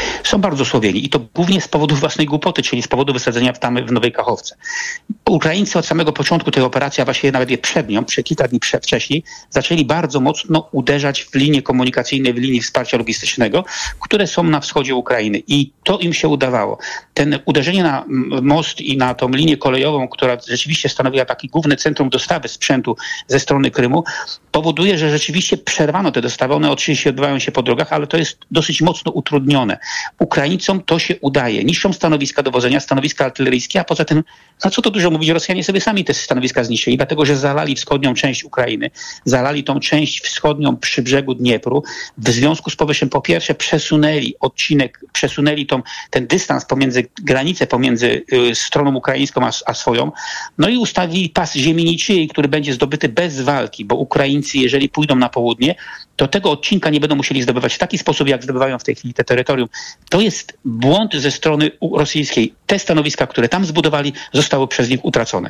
są bardzo słabieni i to głównie z powodu własnej głupoty, czyli z powodu wysadzenia tamy w Nowej Kachowce. Ukraińcy od samego początku tej operacji, a właściwie nawet je przed nią, przez kilka dni wcześniej, zaczęli bardzo mocno uderzać w linie komunikacyjne, w linii wsparcia logistycznego, które są na wschodzie Ukrainy i to im się udawało. Ten uderzenie na most i na tą linię kolejową, która rzeczywiście stanowiła taki główne centrum dostawy sprzętu ze strony Krymu, powoduje, że rzeczywiście przerwano te dostawy. One oczywiście odbywają się po drogach, ale to jest dosyć mocno utrudnione. Ukraińcom to się udaje. Niszczą stanowiska dowodzenia, stanowiska artyleryjskie, a poza tym, za co to dużo mówić, Rosjanie sobie sami te stanowiska zniszczyli, dlatego że zalali wschodnią część Ukrainy, zalali tą część wschodnią przy brzegu Dniepru. W związku z powyższym, po pierwsze, przesunęli odcinek, przesunęli tą, ten dystans pomiędzy, granicę pomiędzy y, stroną ukraińską a, a swoją, no i ustawili pas ziemi niczyjej, który będzie zdobyty bez walki, bo Ukraińcy, jeżeli pójdą na południe, to tego odcinka nie będą musieli zdobywać w taki sposób, jak zdobywają w tej chwili te terytorium. To jest błąd ze strony rosyjskiej. Te stanowiska, które tam zbudowali, zostały przez nich utracone.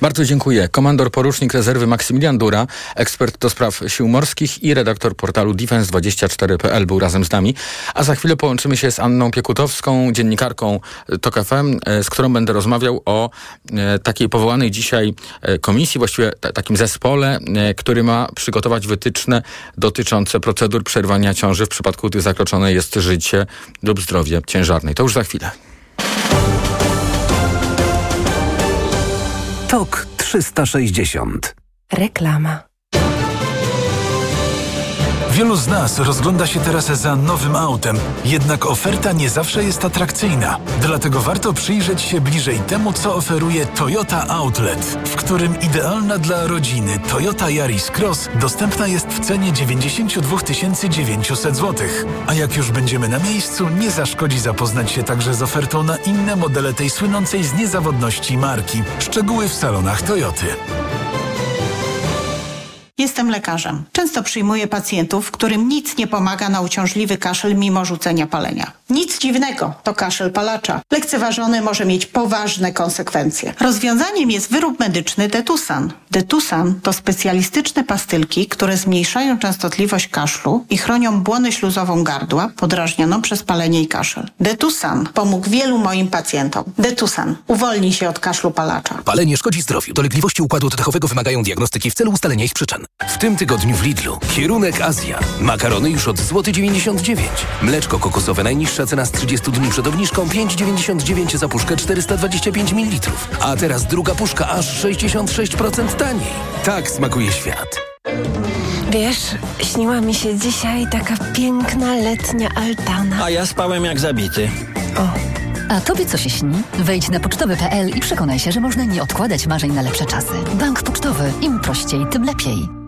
Bardzo dziękuję. Komandor porucznik rezerwy Maksymilian Dura, ekspert do spraw sił morskich i redaktor portalu defense24.pl był razem z nami. A za chwilę połączymy się z Anną Piekutowską, dziennikarką TOK FM, e, z którą będę rozmawiał o e, takiej powołanej dzisiaj e, komisji, właściwie takim zespole, który ma przygotować wytyczne dotyczące procedur przerwania ciąży w przypadku, gdy zakroczone jest życie lub zdrowie ciężarnej. To już za chwilę. TOK 360. Reklama. Wielu z nas rozgląda się teraz za nowym autem, jednak oferta nie zawsze jest atrakcyjna. Dlatego warto przyjrzeć się bliżej temu, co oferuje Toyota Outlet, w którym idealna dla rodziny Toyota Yaris Cross dostępna jest w cenie 92 900 zł. A jak już będziemy na miejscu, nie zaszkodzi zapoznać się także z ofertą na inne modele tej słynącej z niezawodności marki. Szczegóły w salonach Toyoty. Jestem lekarzem. Często przyjmuję pacjentów, którym nic nie pomaga na uciążliwy kaszel mimo rzucenia palenia. Nic dziwnego, to kaszel palacza. Lekceważony może mieć poważne konsekwencje. Rozwiązaniem jest wyrób medyczny Detusan. Detusan to specjalistyczne pastylki, które zmniejszają częstotliwość kaszlu i chronią błonę śluzową gardła podrażnioną przez palenie i kaszel. Detusan pomógł wielu moim pacjentom. Detusan uwolni się od kaszlu palacza. Palenie szkodzi zdrowiu. Dolegliwości układu oddechowego wymagają diagnostyki w celu ustalenia ich przyczyn. W tym tygodniu w Lidlu kierunek Azja. Makarony już od złoty 99. Mleczko kokosowe najniższa cena z 30 dni przed obniżką 5,99 za puszkę 425 ml. A teraz druga puszka aż 66% taniej. Tak smakuje świat. Wiesz, śniła mi się dzisiaj taka piękna letnia altana. A ja spałem jak zabity. A tobie co się śni? Wejdź na pocztowy.pl i przekonaj się, że można nie odkładać marzeń na lepsze czasy. Bank Pocztowy. Im prościej, tym lepiej.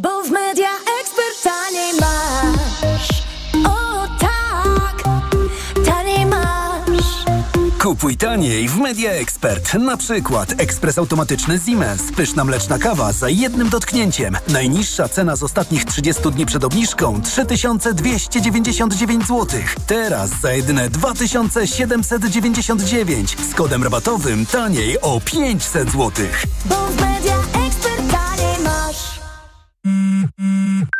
Bo w Media Expert taniej masz. O tak, taniej masz. Kupuj taniej w Media Expert. Na przykład ekspres automatyczny Siemens. Pyszna mleczna kawa za jednym dotknięciem. Najniższa cena z ostatnich 30 dni przed obniżką 3299 zł. Teraz za jedyne 2799 z kodem rabatowym taniej o 500 zł. Bo w Media Expert えっ?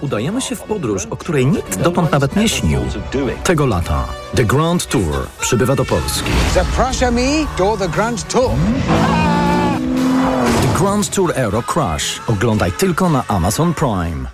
Udajemy się w podróż, o której nikt dotąd nawet nie śnił. Tego lata The Grand Tour przybywa do Polski. Zapraszamy do The Grand Tour. The Grand Tour Euro Crush. Oglądaj tylko na Amazon Prime.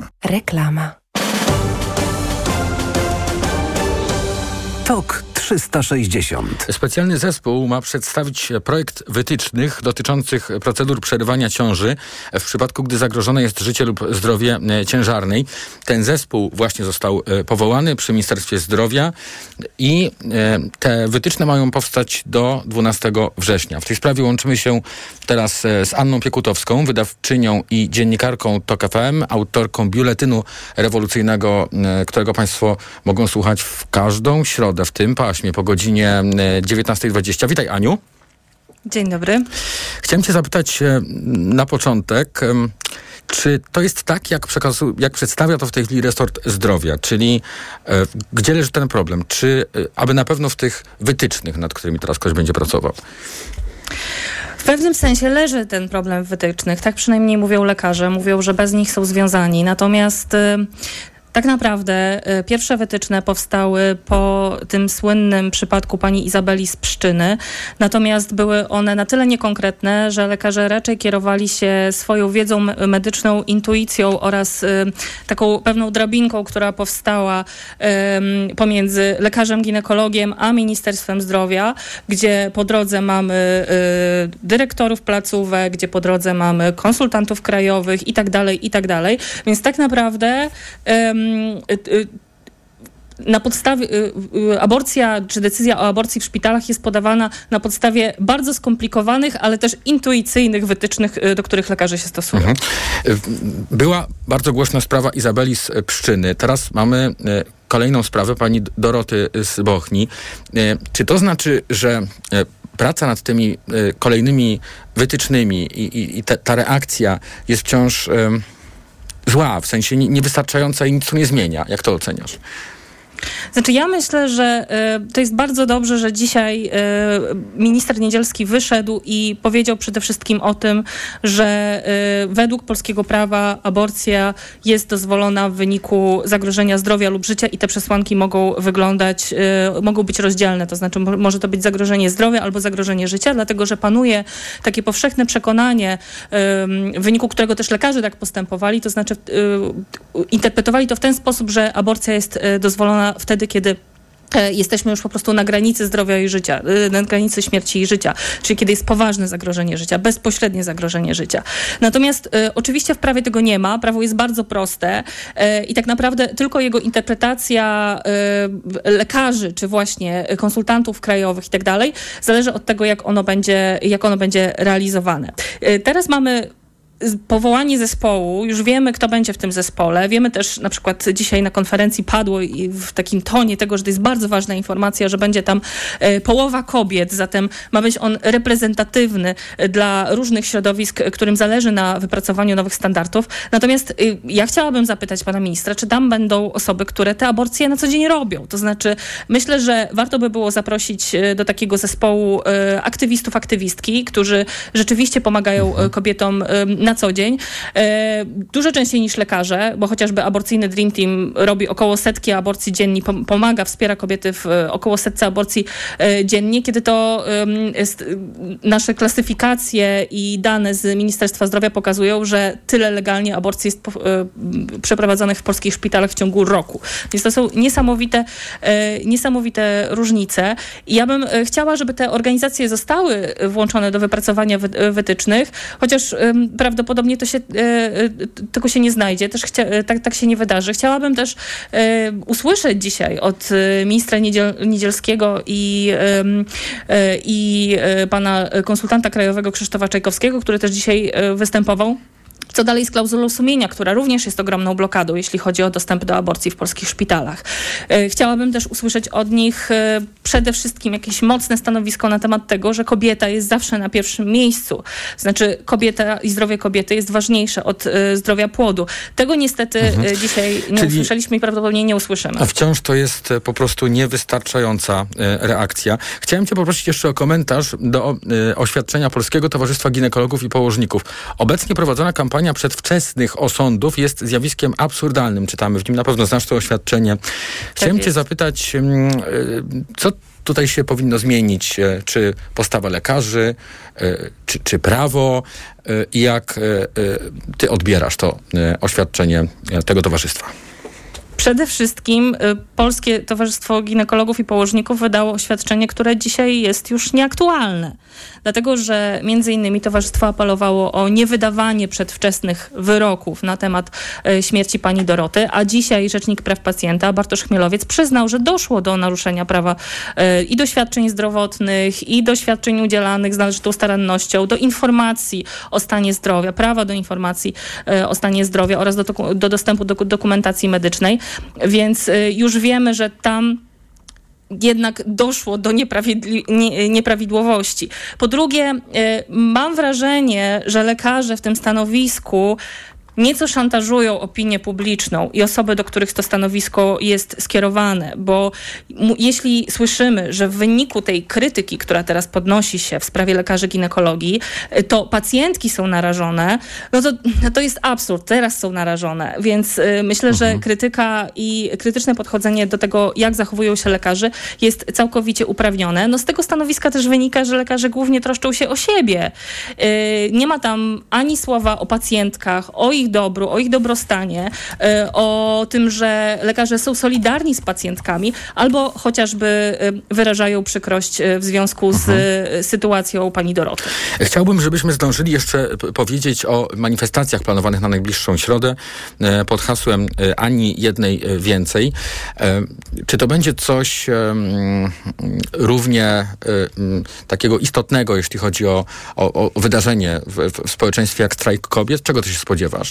Reklama. TOK 360. Specjalny zespół ma przedstawić projekt wytycznych dotyczących procedur przerywania ciąży w przypadku, gdy zagrożone jest życie lub zdrowie e, ciężarnej. Ten zespół właśnie został e, powołany przy Ministerstwie Zdrowia i e, te wytyczne mają powstać do 12 września. W tej sprawie łączymy się teraz z Anną Piekutowską, wydawczynią i dziennikarką TOK FM, autorką biuletynu rewolucyjnego, którego Państwo mogą słuchać w każdą środę w tym paśmie po godzinie 19.20. Witaj Aniu. Dzień dobry. Chciałem cię zapytać e, na początek, czy to jest tak, jak, przekazu, jak przedstawia to w tej chwili resort zdrowia, czyli e, gdzie leży ten problem? Czy e, aby na pewno w tych wytycznych, nad którymi teraz ktoś będzie pracował? W pewnym sensie leży ten problem w wytycznych. Tak przynajmniej mówią lekarze. Mówią, że bez nich są związani. Natomiast Tak naprawdę y, pierwsze wytyczne powstały po tym słynnym przypadku pani Izabeli z Pszczyny, natomiast były one na tyle niekonkretne, że lekarze raczej kierowali się swoją wiedzą medyczną, intuicją oraz y, taką pewną drabinką, która powstała y, pomiędzy lekarzem ginekologiem a Ministerstwem Zdrowia, gdzie po drodze mamy dyrektorów placówek, gdzie po drodze mamy konsultantów krajowych i tak dalej, i tak dalej. Więc tak naprawdę Y, y, na podstawie y, aborcja czy decyzja o aborcji w szpitalach jest podawana na podstawie bardzo skomplikowanych, ale też intuicyjnych wytycznych, do których lekarze się stosują. Mhm. Była bardzo głośna sprawa Izabeli z Pszczyny. Teraz mamy kolejną sprawę pani Doroty z Bochni. Czy to znaczy, że praca nad tymi kolejnymi wytycznymi i, i, i ta, ta reakcja jest wciąż zła, w sensie niewystarczająca i nic tu nie zmienia. Jak to oceniasz? Znaczy ja myślę, że y, to jest bardzo dobrze, że dzisiaj y, minister Niedzielski wyszedł i powiedział przede wszystkim o tym, że y, według polskiego prawa aborcja jest dozwolona w wyniku zagrożenia zdrowia lub życia i te przesłanki mogą wyglądać, mogą być rozdzielne. To znaczy może to być zagrożenie zdrowia albo zagrożenie życia, dlatego że panuje takie powszechne przekonanie, w wyniku którego też lekarze tak postępowali, to znaczy interpretowali to w ten sposób, że aborcja jest dozwolona wtedy, kiedy e, jesteśmy już po prostu na granicy zdrowia i życia, e, na granicy śmierci i życia, czyli kiedy jest poważne zagrożenie życia, bezpośrednie zagrożenie życia. Natomiast e, oczywiście w prawie tego nie ma, prawo jest bardzo proste e, i tak naprawdę tylko jego interpretacja e, lekarzy, czy właśnie konsultantów krajowych i tak dalej, zależy od tego, jak ono będzie, jak ono będzie realizowane. E, teraz mamy powołanie zespołu, już wiemy, kto będzie w tym zespole. Wiemy też, na przykład dzisiaj na konferencji padło i w takim tonie tego, że to jest bardzo ważna informacja, że będzie tam e, połowa kobiet, zatem ma być on reprezentatywny e, dla różnych środowisk, którym zależy na wypracowaniu nowych standardów. Natomiast e, ja chciałabym zapytać pana ministra, czy tam będą osoby, które te aborcje na co dzień robią. To znaczy, myślę, że warto by było zaprosić do takiego zespołu aktywistów, aktywistki, którzy rzeczywiście pomagają mhm. kobietom na na co dzień. E, dużo częściej niż lekarze, bo chociażby aborcyjny Dream Team robi około setki aborcji dziennie, pomaga, wspiera kobiety w e, około setce aborcji e, dziennie, kiedy to nasze klasyfikacje i dane z Ministerstwa Zdrowia pokazują, że tyle legalnie aborcji jest przeprowadzonych w polskich szpitalach w ciągu roku. Więc to są niesamowite, niesamowite różnice. I ja bym chciała, żeby te organizacje zostały włączone do wypracowania wytycznych, chociaż prawdopodobnie prawdopodobnie to się, e, e, tego się nie znajdzie, też chcia, e, tak, tak się nie wydarzy. Chciałabym też usłyszeć dzisiaj od ministra Niedziel, Niedzielskiego i, i pana konsultanta krajowego Krzysztofa Czajkowskiego, który też dzisiaj występował co dalej z klauzulą sumienia, która również jest ogromną blokadą, jeśli chodzi o dostęp do aborcji w polskich szpitalach. E, chciałabym też usłyszeć od nich e, przede wszystkim jakieś mocne stanowisko na temat tego, że kobieta jest zawsze na pierwszym miejscu. Znaczy kobieta i zdrowie kobiety jest ważniejsze od e, zdrowia płodu. Tego niestety mhm. dzisiaj nie Czyli usłyszeliśmy i prawdopodobnie nie usłyszymy. A wciąż to jest po prostu niewystarczająca reakcja. Chciałem cię poprosić jeszcze o komentarz do oświadczenia Polskiego Towarzystwa Ginekologów i Położników. Obecnie prowadzona kampania kampania przedwczesnych osądów jest zjawiskiem absurdalnym. Czytamy w nim, na pewno znasz to oświadczenie. Chciałem tak cię zapytać, mm, e, co tutaj się powinno zmienić? E, czy postawa lekarzy, e, czy, czy prawo? I jak ty odbierasz to oświadczenie tego towarzystwa? Przede wszystkim y, Polskie Towarzystwo Ginekologów i Położników wydało oświadczenie, które dzisiaj jest już nieaktualne. Dlatego, że między innymi towarzystwo apelowało o niewydawanie przedwczesnych wyroków na temat y, śmierci pani Doroty, a dzisiaj Rzecznik Praw Pacjenta Bartosz Chmielowiec przyznał, że doszło do naruszenia prawa y, i doświadczeń zdrowotnych, i doświadczeń udzielanych z należytą starannością, do informacji o stanie zdrowia, prawa do informacji o stanie zdrowia oraz do, do dostępu do dokumentacji medycznej. Więc y, już wiemy, że tam jednak doszło do nieprawidłowości. Po drugie, y, mam wrażenie, że lekarze w tym stanowisku nieco szantażują opinię publiczną i osoby, do których to stanowisko jest skierowane, bo jeśli słyszymy, że w wyniku tej krytyki, która teraz podnosi się w sprawie lekarzy ginekologii, to pacjentki są narażone, no to, no to jest absurd. Teraz są narażone, więc y, myślę, że mhm. krytyka i krytyczne podchodzenie do tego, jak zachowują się lekarze, jest całkowicie uprawnione. No z tego stanowiska też wynika, że lekarze głównie troszczą się o siebie. Y, nie ma tam ani słowa o pacjentkach, o ich dobru, o ich dobrostanie, y, o tym, że lekarze są solidarni z pacjentkami, albo chociażby wyrażają przykrość w związku z mhm. sytuacją pani Doroty. Chciałbym, żebyśmy zdążyli jeszcze powiedzieć o manifestacjach planowanych na najbliższą środę e, pod hasłem e, ani jednej e, więcej. Czy to będzie coś równie takiego istotnego, jeśli chodzi o, o, o wydarzenie w, w społeczeństwie jak strajk kobiet? Czego ty się spodziewasz?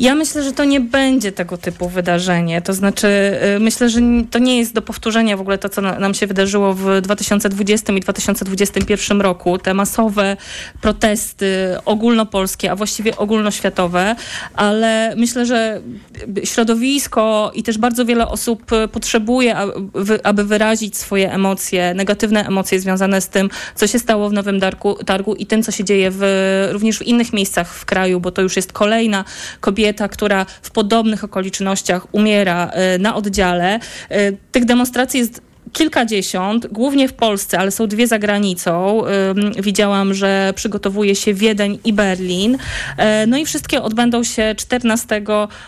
Ja myślę, że to nie będzie tego typu wydarzenie. To znaczy, y, myślę, że to nie jest do powtórzenia w ogóle to, co nam się wydarzyło w 2020 i 2021 roku. Te masowe protesty ogólnopolskie, a właściwie ogólnoświatowe, ale myślę, że środowisko i też bardzo wiele osób potrzebuje, aby wyrazić swoje emocje, negatywne emocje związane z tym, co się stało w Nowym Targu, targu i tym, co się dzieje w, również w innych miejscach w kraju, bo to już jest kolejna kobieta, kobieta, która w podobnych okolicznościach umiera e, na oddziale. E, tych demonstracji jest kilkadziesiąt, głównie w Polsce, ale są dwie za granicą. Widziałam, że przygotowuje się Wiedeń i Berlin. E, no i wszystkie odbędą się 14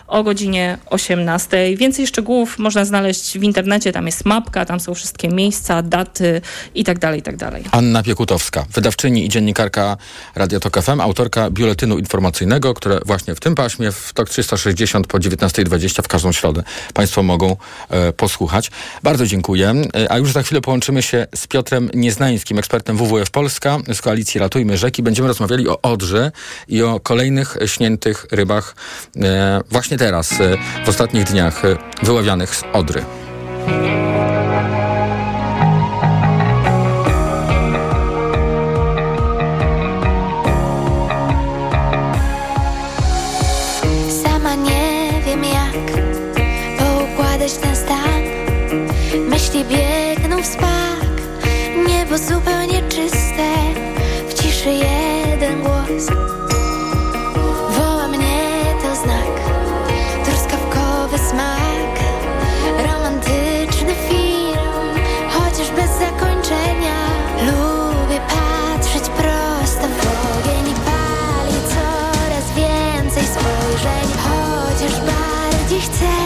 o godzinie 18. Więcej szczegółów można znaleźć w internecie. Tam jest mapka, tam są wszystkie miejsca, daty i tak dalej, i tak. Anna Piekutowska, wydawczyni i dziennikarka Radio Tok FM, autorka biuletynu informacyjnego, które właśnie w tym paśmie w TOK 360 po 19.20 w każdą środę Państwo mogą e, posłuchać. Bardzo dziękuję. A już za chwilę połączymy się z Piotrem Nieznańskim, ekspertem WWF Polska z koalicji Ratujmy Rzeki. Będziemy rozmawiali o Odrze i o kolejnych śniętych rybach e, właśnie teraz, e, w ostatnich dniach, e, wyławianych z Odry. W ciszy jeden głos. Woła mnie to znak. Truskawkowy smak. Romantyczny film. Chociaż bez zakończenia. Lubię patrzeć prosto w ogień I pali coraz więcej spojrzeń. Chociaż bardziej chcę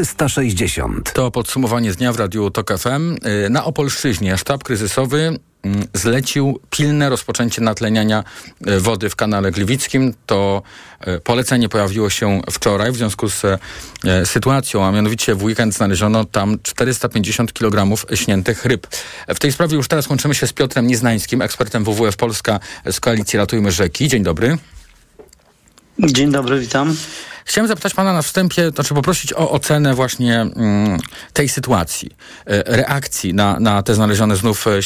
360. To podsumowanie z dnia w Radiu TOK FM. Y, na Opolszczyźnie sztab kryzysowy mm, zlecił pilne rozpoczęcie natleniania y, wody w kanale Gliwickim. To y, polecenie pojawiło się wczoraj w związku z sytuacją, a mianowicie w weekend znaleziono tam 450 kg śniętych ryb. W tej sprawie już teraz łączymy się z Piotrem Nieznańskim, ekspertem WWF Polska z Koalicji Ratujmy Rzeki. Dzień dobry. Dzień dobry, witam. Chciałem zapytać pana na wstępie, znaczy poprosić o ocenę właśnie mm, tej sytuacji, e, reakcji na, na te znalezione znów e,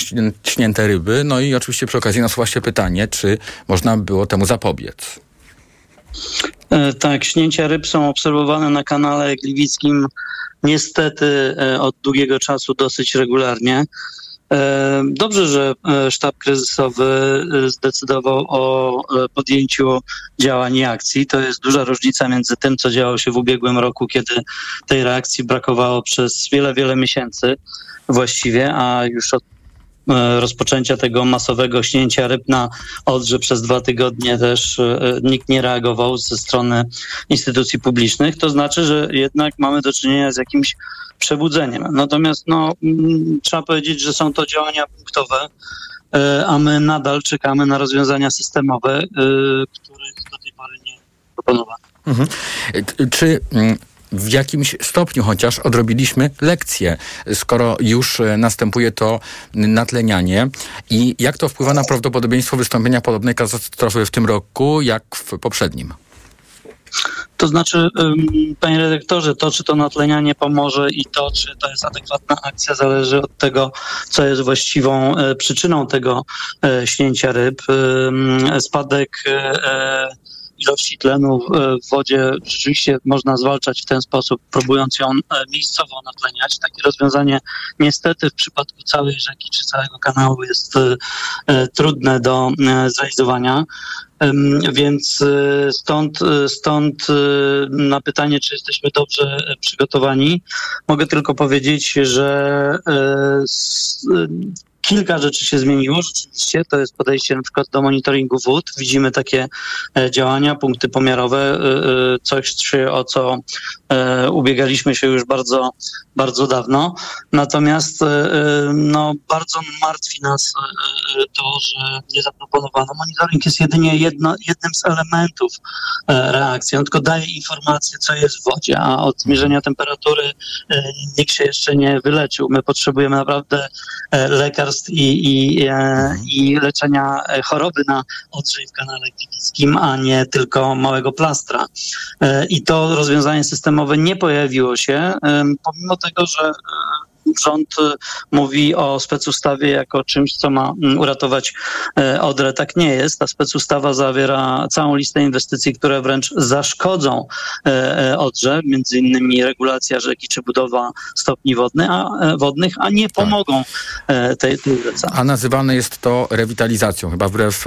śnięte ryby. No i oczywiście przy okazji nasuwa się pytanie, czy można było temu zapobiec. E, tak, śnięcia ryb są obserwowane na kanale gliwickim niestety od długiego czasu dosyć regularnie. E, dobrze, że e, sztab kryzysowy e, zdecydował o podjęciu działań i akcji. To jest duża różnica między tym, co działo się w ubiegłym roku, kiedy tej reakcji brakowało przez wiele, wiele miesięcy właściwie, a już od rozpoczęcia tego masowego śnięcia ryb na Odrze przez dwa tygodnie też nikt nie reagował ze strony instytucji publicznych. To znaczy, że jednak mamy do czynienia z jakimś przebudzeniem. Natomiast no, mm, trzeba powiedzieć, że są to działania punktowe, e, a my nadal czekamy na rozwiązania systemowe, e, których do tej pory nie proponowano. Mhm. Czy mm, w jakimś stopniu chociaż odrobiliśmy lekcję, skoro już e, następuje to natlenianie i jak to wpływa na prawdopodobieństwo wystąpienia podobnej katastrofy w tym roku, jak w poprzednim? To znaczy, panie redaktorze, to czy to natlenianie pomoże i to, czy to jest adekwatna akcja, zależy od tego, co jest właściwą e, przyczyną tego e, śnięcia ryb. Spadek ilości tlenu w wodzie rzeczywiście można zwalczać w ten sposób, próbując ją miejscowo natleniać. Takie rozwiązanie niestety w przypadku całej rzeki czy całego kanału jest trudne do zrealizowania. Więc stąd, stąd na pytanie, czy jesteśmy dobrze przygotowani, mogę tylko powiedzieć, że Kilka rzeczy się zmieniło rzeczywiście. To jest podejście na przykład do monitoringu wód. Widzimy takie e, działania, punkty pomiarowe, e, e, coś o co ubiegaliśmy się już bardzo, bardzo dawno. Natomiast no, bardzo martwi nas to, że nie zaproponowano. Monitoring jest jedynie jedno, jednym z elementów reakcji. On tylko daje informację, co jest w wodzie, a od zmierzenia temperatury nikt się jeszcze nie wyleczył. My potrzebujemy naprawdę lekarstw i, i, e, i leczenia choroby na odrzej w kanale gliwickim, a nie tylko małego plastra. E, I to rozwiązanie systemowe nie pojawiło się, pomimo tego, że rząd y, mówi o specustawie jako czymś, co ma mm, uratować e, Odrę. Tak nie jest. Ta specustawa zawiera całą listę inwestycji, które wręcz zaszkodzą e, e, Odrze, między innymi regulacja rzeki czy budowa stopni wodnych, a, wodnych, a nie pomogą tej, tej rzece. A nazywane jest to rewitalizacją, chyba wbrew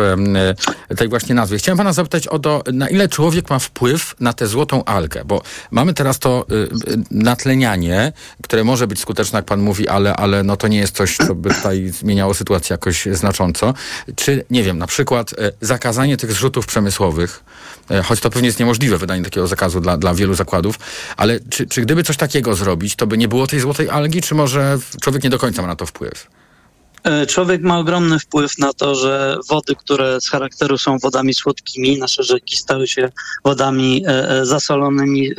tej właśnie nazwie. Chciałem pana zapytać o to, na ile człowiek ma wpływ na tę złotą algę, bo mamy teraz to y, y, natlenianie, które może być skuteczne, jak pan mówi, ale, ale no to nie jest coś, co by tutaj zmieniało sytuację jakoś znacząco. Czy, nie wiem, na przykład e, zakazanie tych zrzutów przemysłowych, e, choć to pewnie jest niemożliwe, wydanie takiego zakazu dla, dla wielu zakładów, ale czy, czy gdyby coś takiego zrobić, to by nie było tej złotej algi, czy może człowiek nie do końca ma na to wpływ? E, człowiek ma ogromny wpływ na to, że wody, które z charakteru są wodami słodkimi, nasze rzeki stały się wodami zasolonymi,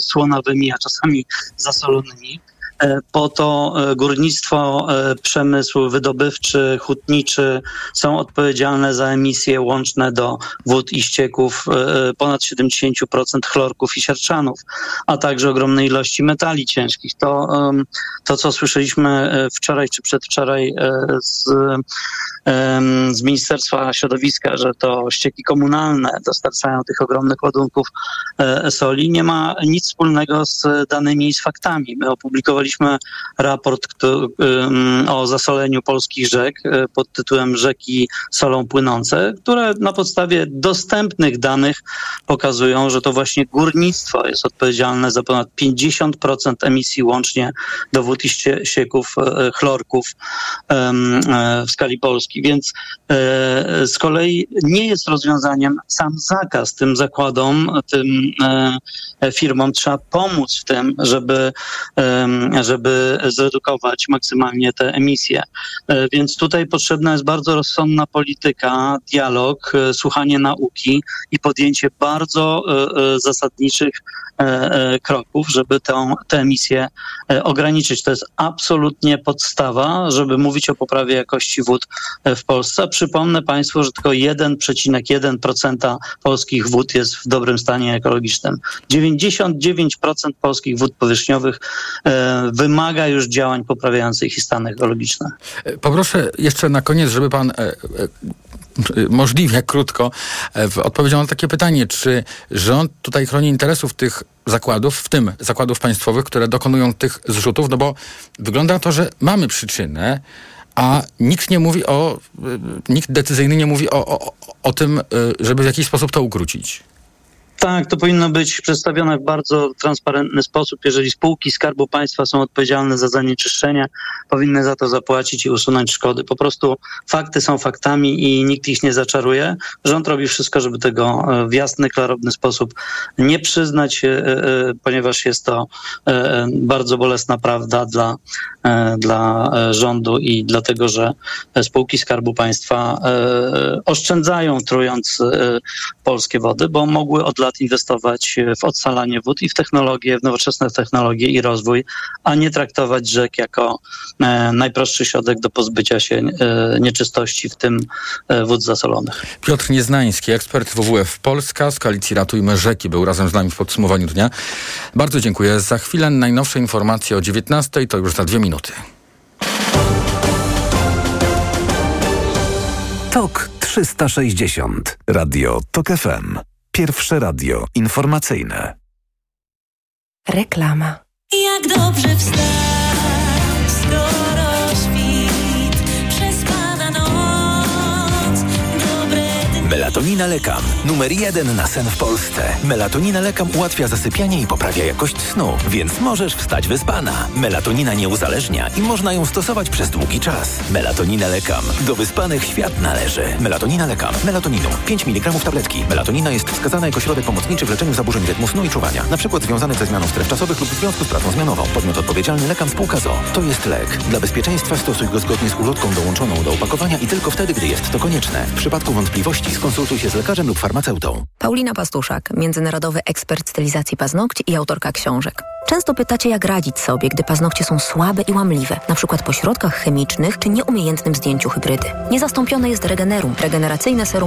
słonawymi, a czasami zasolonymi. E, po to e, górnictwo, e, przemysł wydobywczy, hutniczy są odpowiedzialne za emisje łączne do wód i ścieków ponad 70% chlorków i siarczanów, a także ogromnej ilości metali ciężkich. To, to co słyszeliśmy wczoraj czy przedwczoraj z, z Ministerstwa Środowiska, że to ścieki komunalne dostarczają tych ogromnych ładunków soli, nie ma nic wspólnego z danymi i z faktami. My opublikowaliśmy otrzymaliśmy raport o zasoleniu polskich rzek pod tytułem Rzeki solą płynące, które na podstawie dostępnych danych pokazują, że to właśnie górnictwo jest odpowiedzialne za ponad 50% emisji łącznie do wód i ścieków chlorków w skali Polski. Więc z kolei nie jest rozwiązaniem sam zakaz tym zakładom, tym firmom. Trzeba pomóc w tym, żeby, żeby zredukować maksymalnie te emisje. E, więc tutaj potrzebna jest bardzo rozsądna polityka, dialog, e, słuchanie nauki i podjęcie bardzo e, zasadniczych kroków, żeby tę, tę emisję ograniczyć. To jest absolutnie podstawa, żeby mówić o poprawie jakości wód w Polsce. Przypomnę Państwu, że tylko 1,1% polskich wód jest w dobrym stanie ekologicznym. 99% polskich wód powierzchniowych wymaga już działań poprawiających ich stan ekologiczny. Poproszę jeszcze na koniec, żeby pan e, e, możliwie krótko e, odpowiedział na takie pytanie, czy rząd tutaj chroni interesów tych zakładów, w tym zakładów państwowych, które dokonują tych zrzutów, no bo wygląda to, że mamy przyczynę, a nikt nie mówi o, nikt decyzyjny nie mówi o, o, o tym, żeby w jakiś sposób to ukrócić. Tak, to powinno być przedstawione w bardzo transparentny sposób. Jeżeli spółki Skarbu Państwa są odpowiedzialne za zanieczyszczenie, powinny za to zapłacić i usunąć szkody. Po prostu fakty są faktami i nikt ich nie zaczaruje. Rząd robi wszystko, żeby tego e, w jasny, klarowny sposób nie przyznać, e, e, ponieważ jest to bardzo bolesna prawda dla, dla rządu i dlatego, że spółki Skarbu Państwa oszczędzają, trując polskie wody, bo mogły od lat lat inwestować w odsalanie wód i w technologię, w nowoczesne technologie i rozwój, a nie traktować rzek jako e, najprostszy środek do pozbycia się e, nieczystości, w tym e, wód zasolonych. Piotr Nieznański, ekspert WWF Polska z koalicji Ratujmy Rzeki, był razem z nami w podsumowaniu dnia. Bardzo dziękuję. Za chwilę najnowsze informacje o 19, to już za dwie minuty. TOK 360. Radio TOK FM. Pierwsze radio informacyjne. Reklama. Jak dobrze wstać, Melatonina Lekam. Numer jeden na sen w Polsce. Melatonina Lekam ułatwia zasypianie i poprawia jakość snu, więc możesz wstać wyspana. Melatonina nie uzależnia i można ją stosować przez długi czas. Melatonina Lekam. Do wyspanych świat należy. Melatonina Lekam. Melatoninu. 5 mg tabletki. Melatonina jest wskazana jako środek pomocniczy w leczeniu zaburzeń rytmu snu i czuwania, na przykład związanych ze zmianą stref czasowych lub w związku z pracą zmianową. Podmiot odpowiedzialny Lekam Spółka ZO. To jest lek. Dla bezpieczeństwa stosuj go zgodnie z ulotką dołączoną do opakowania i tylko wtedy, gdy jest to konieczne. W przypadku wątpliwości skonsultuj się z lekarzem lub farmaceutą. Paulina Pastuszak, międzynarodowy ekspert stylizacji paznokci i autorka książek. Często pytacie, jak radzić sobie, gdy paznokcie są słabe i łamliwe, na przykład po środkach chemicznych czy nieumiejętnym zdjęciu hybrydy. Niezastąpione jest Regenerum, regeneracyjne serum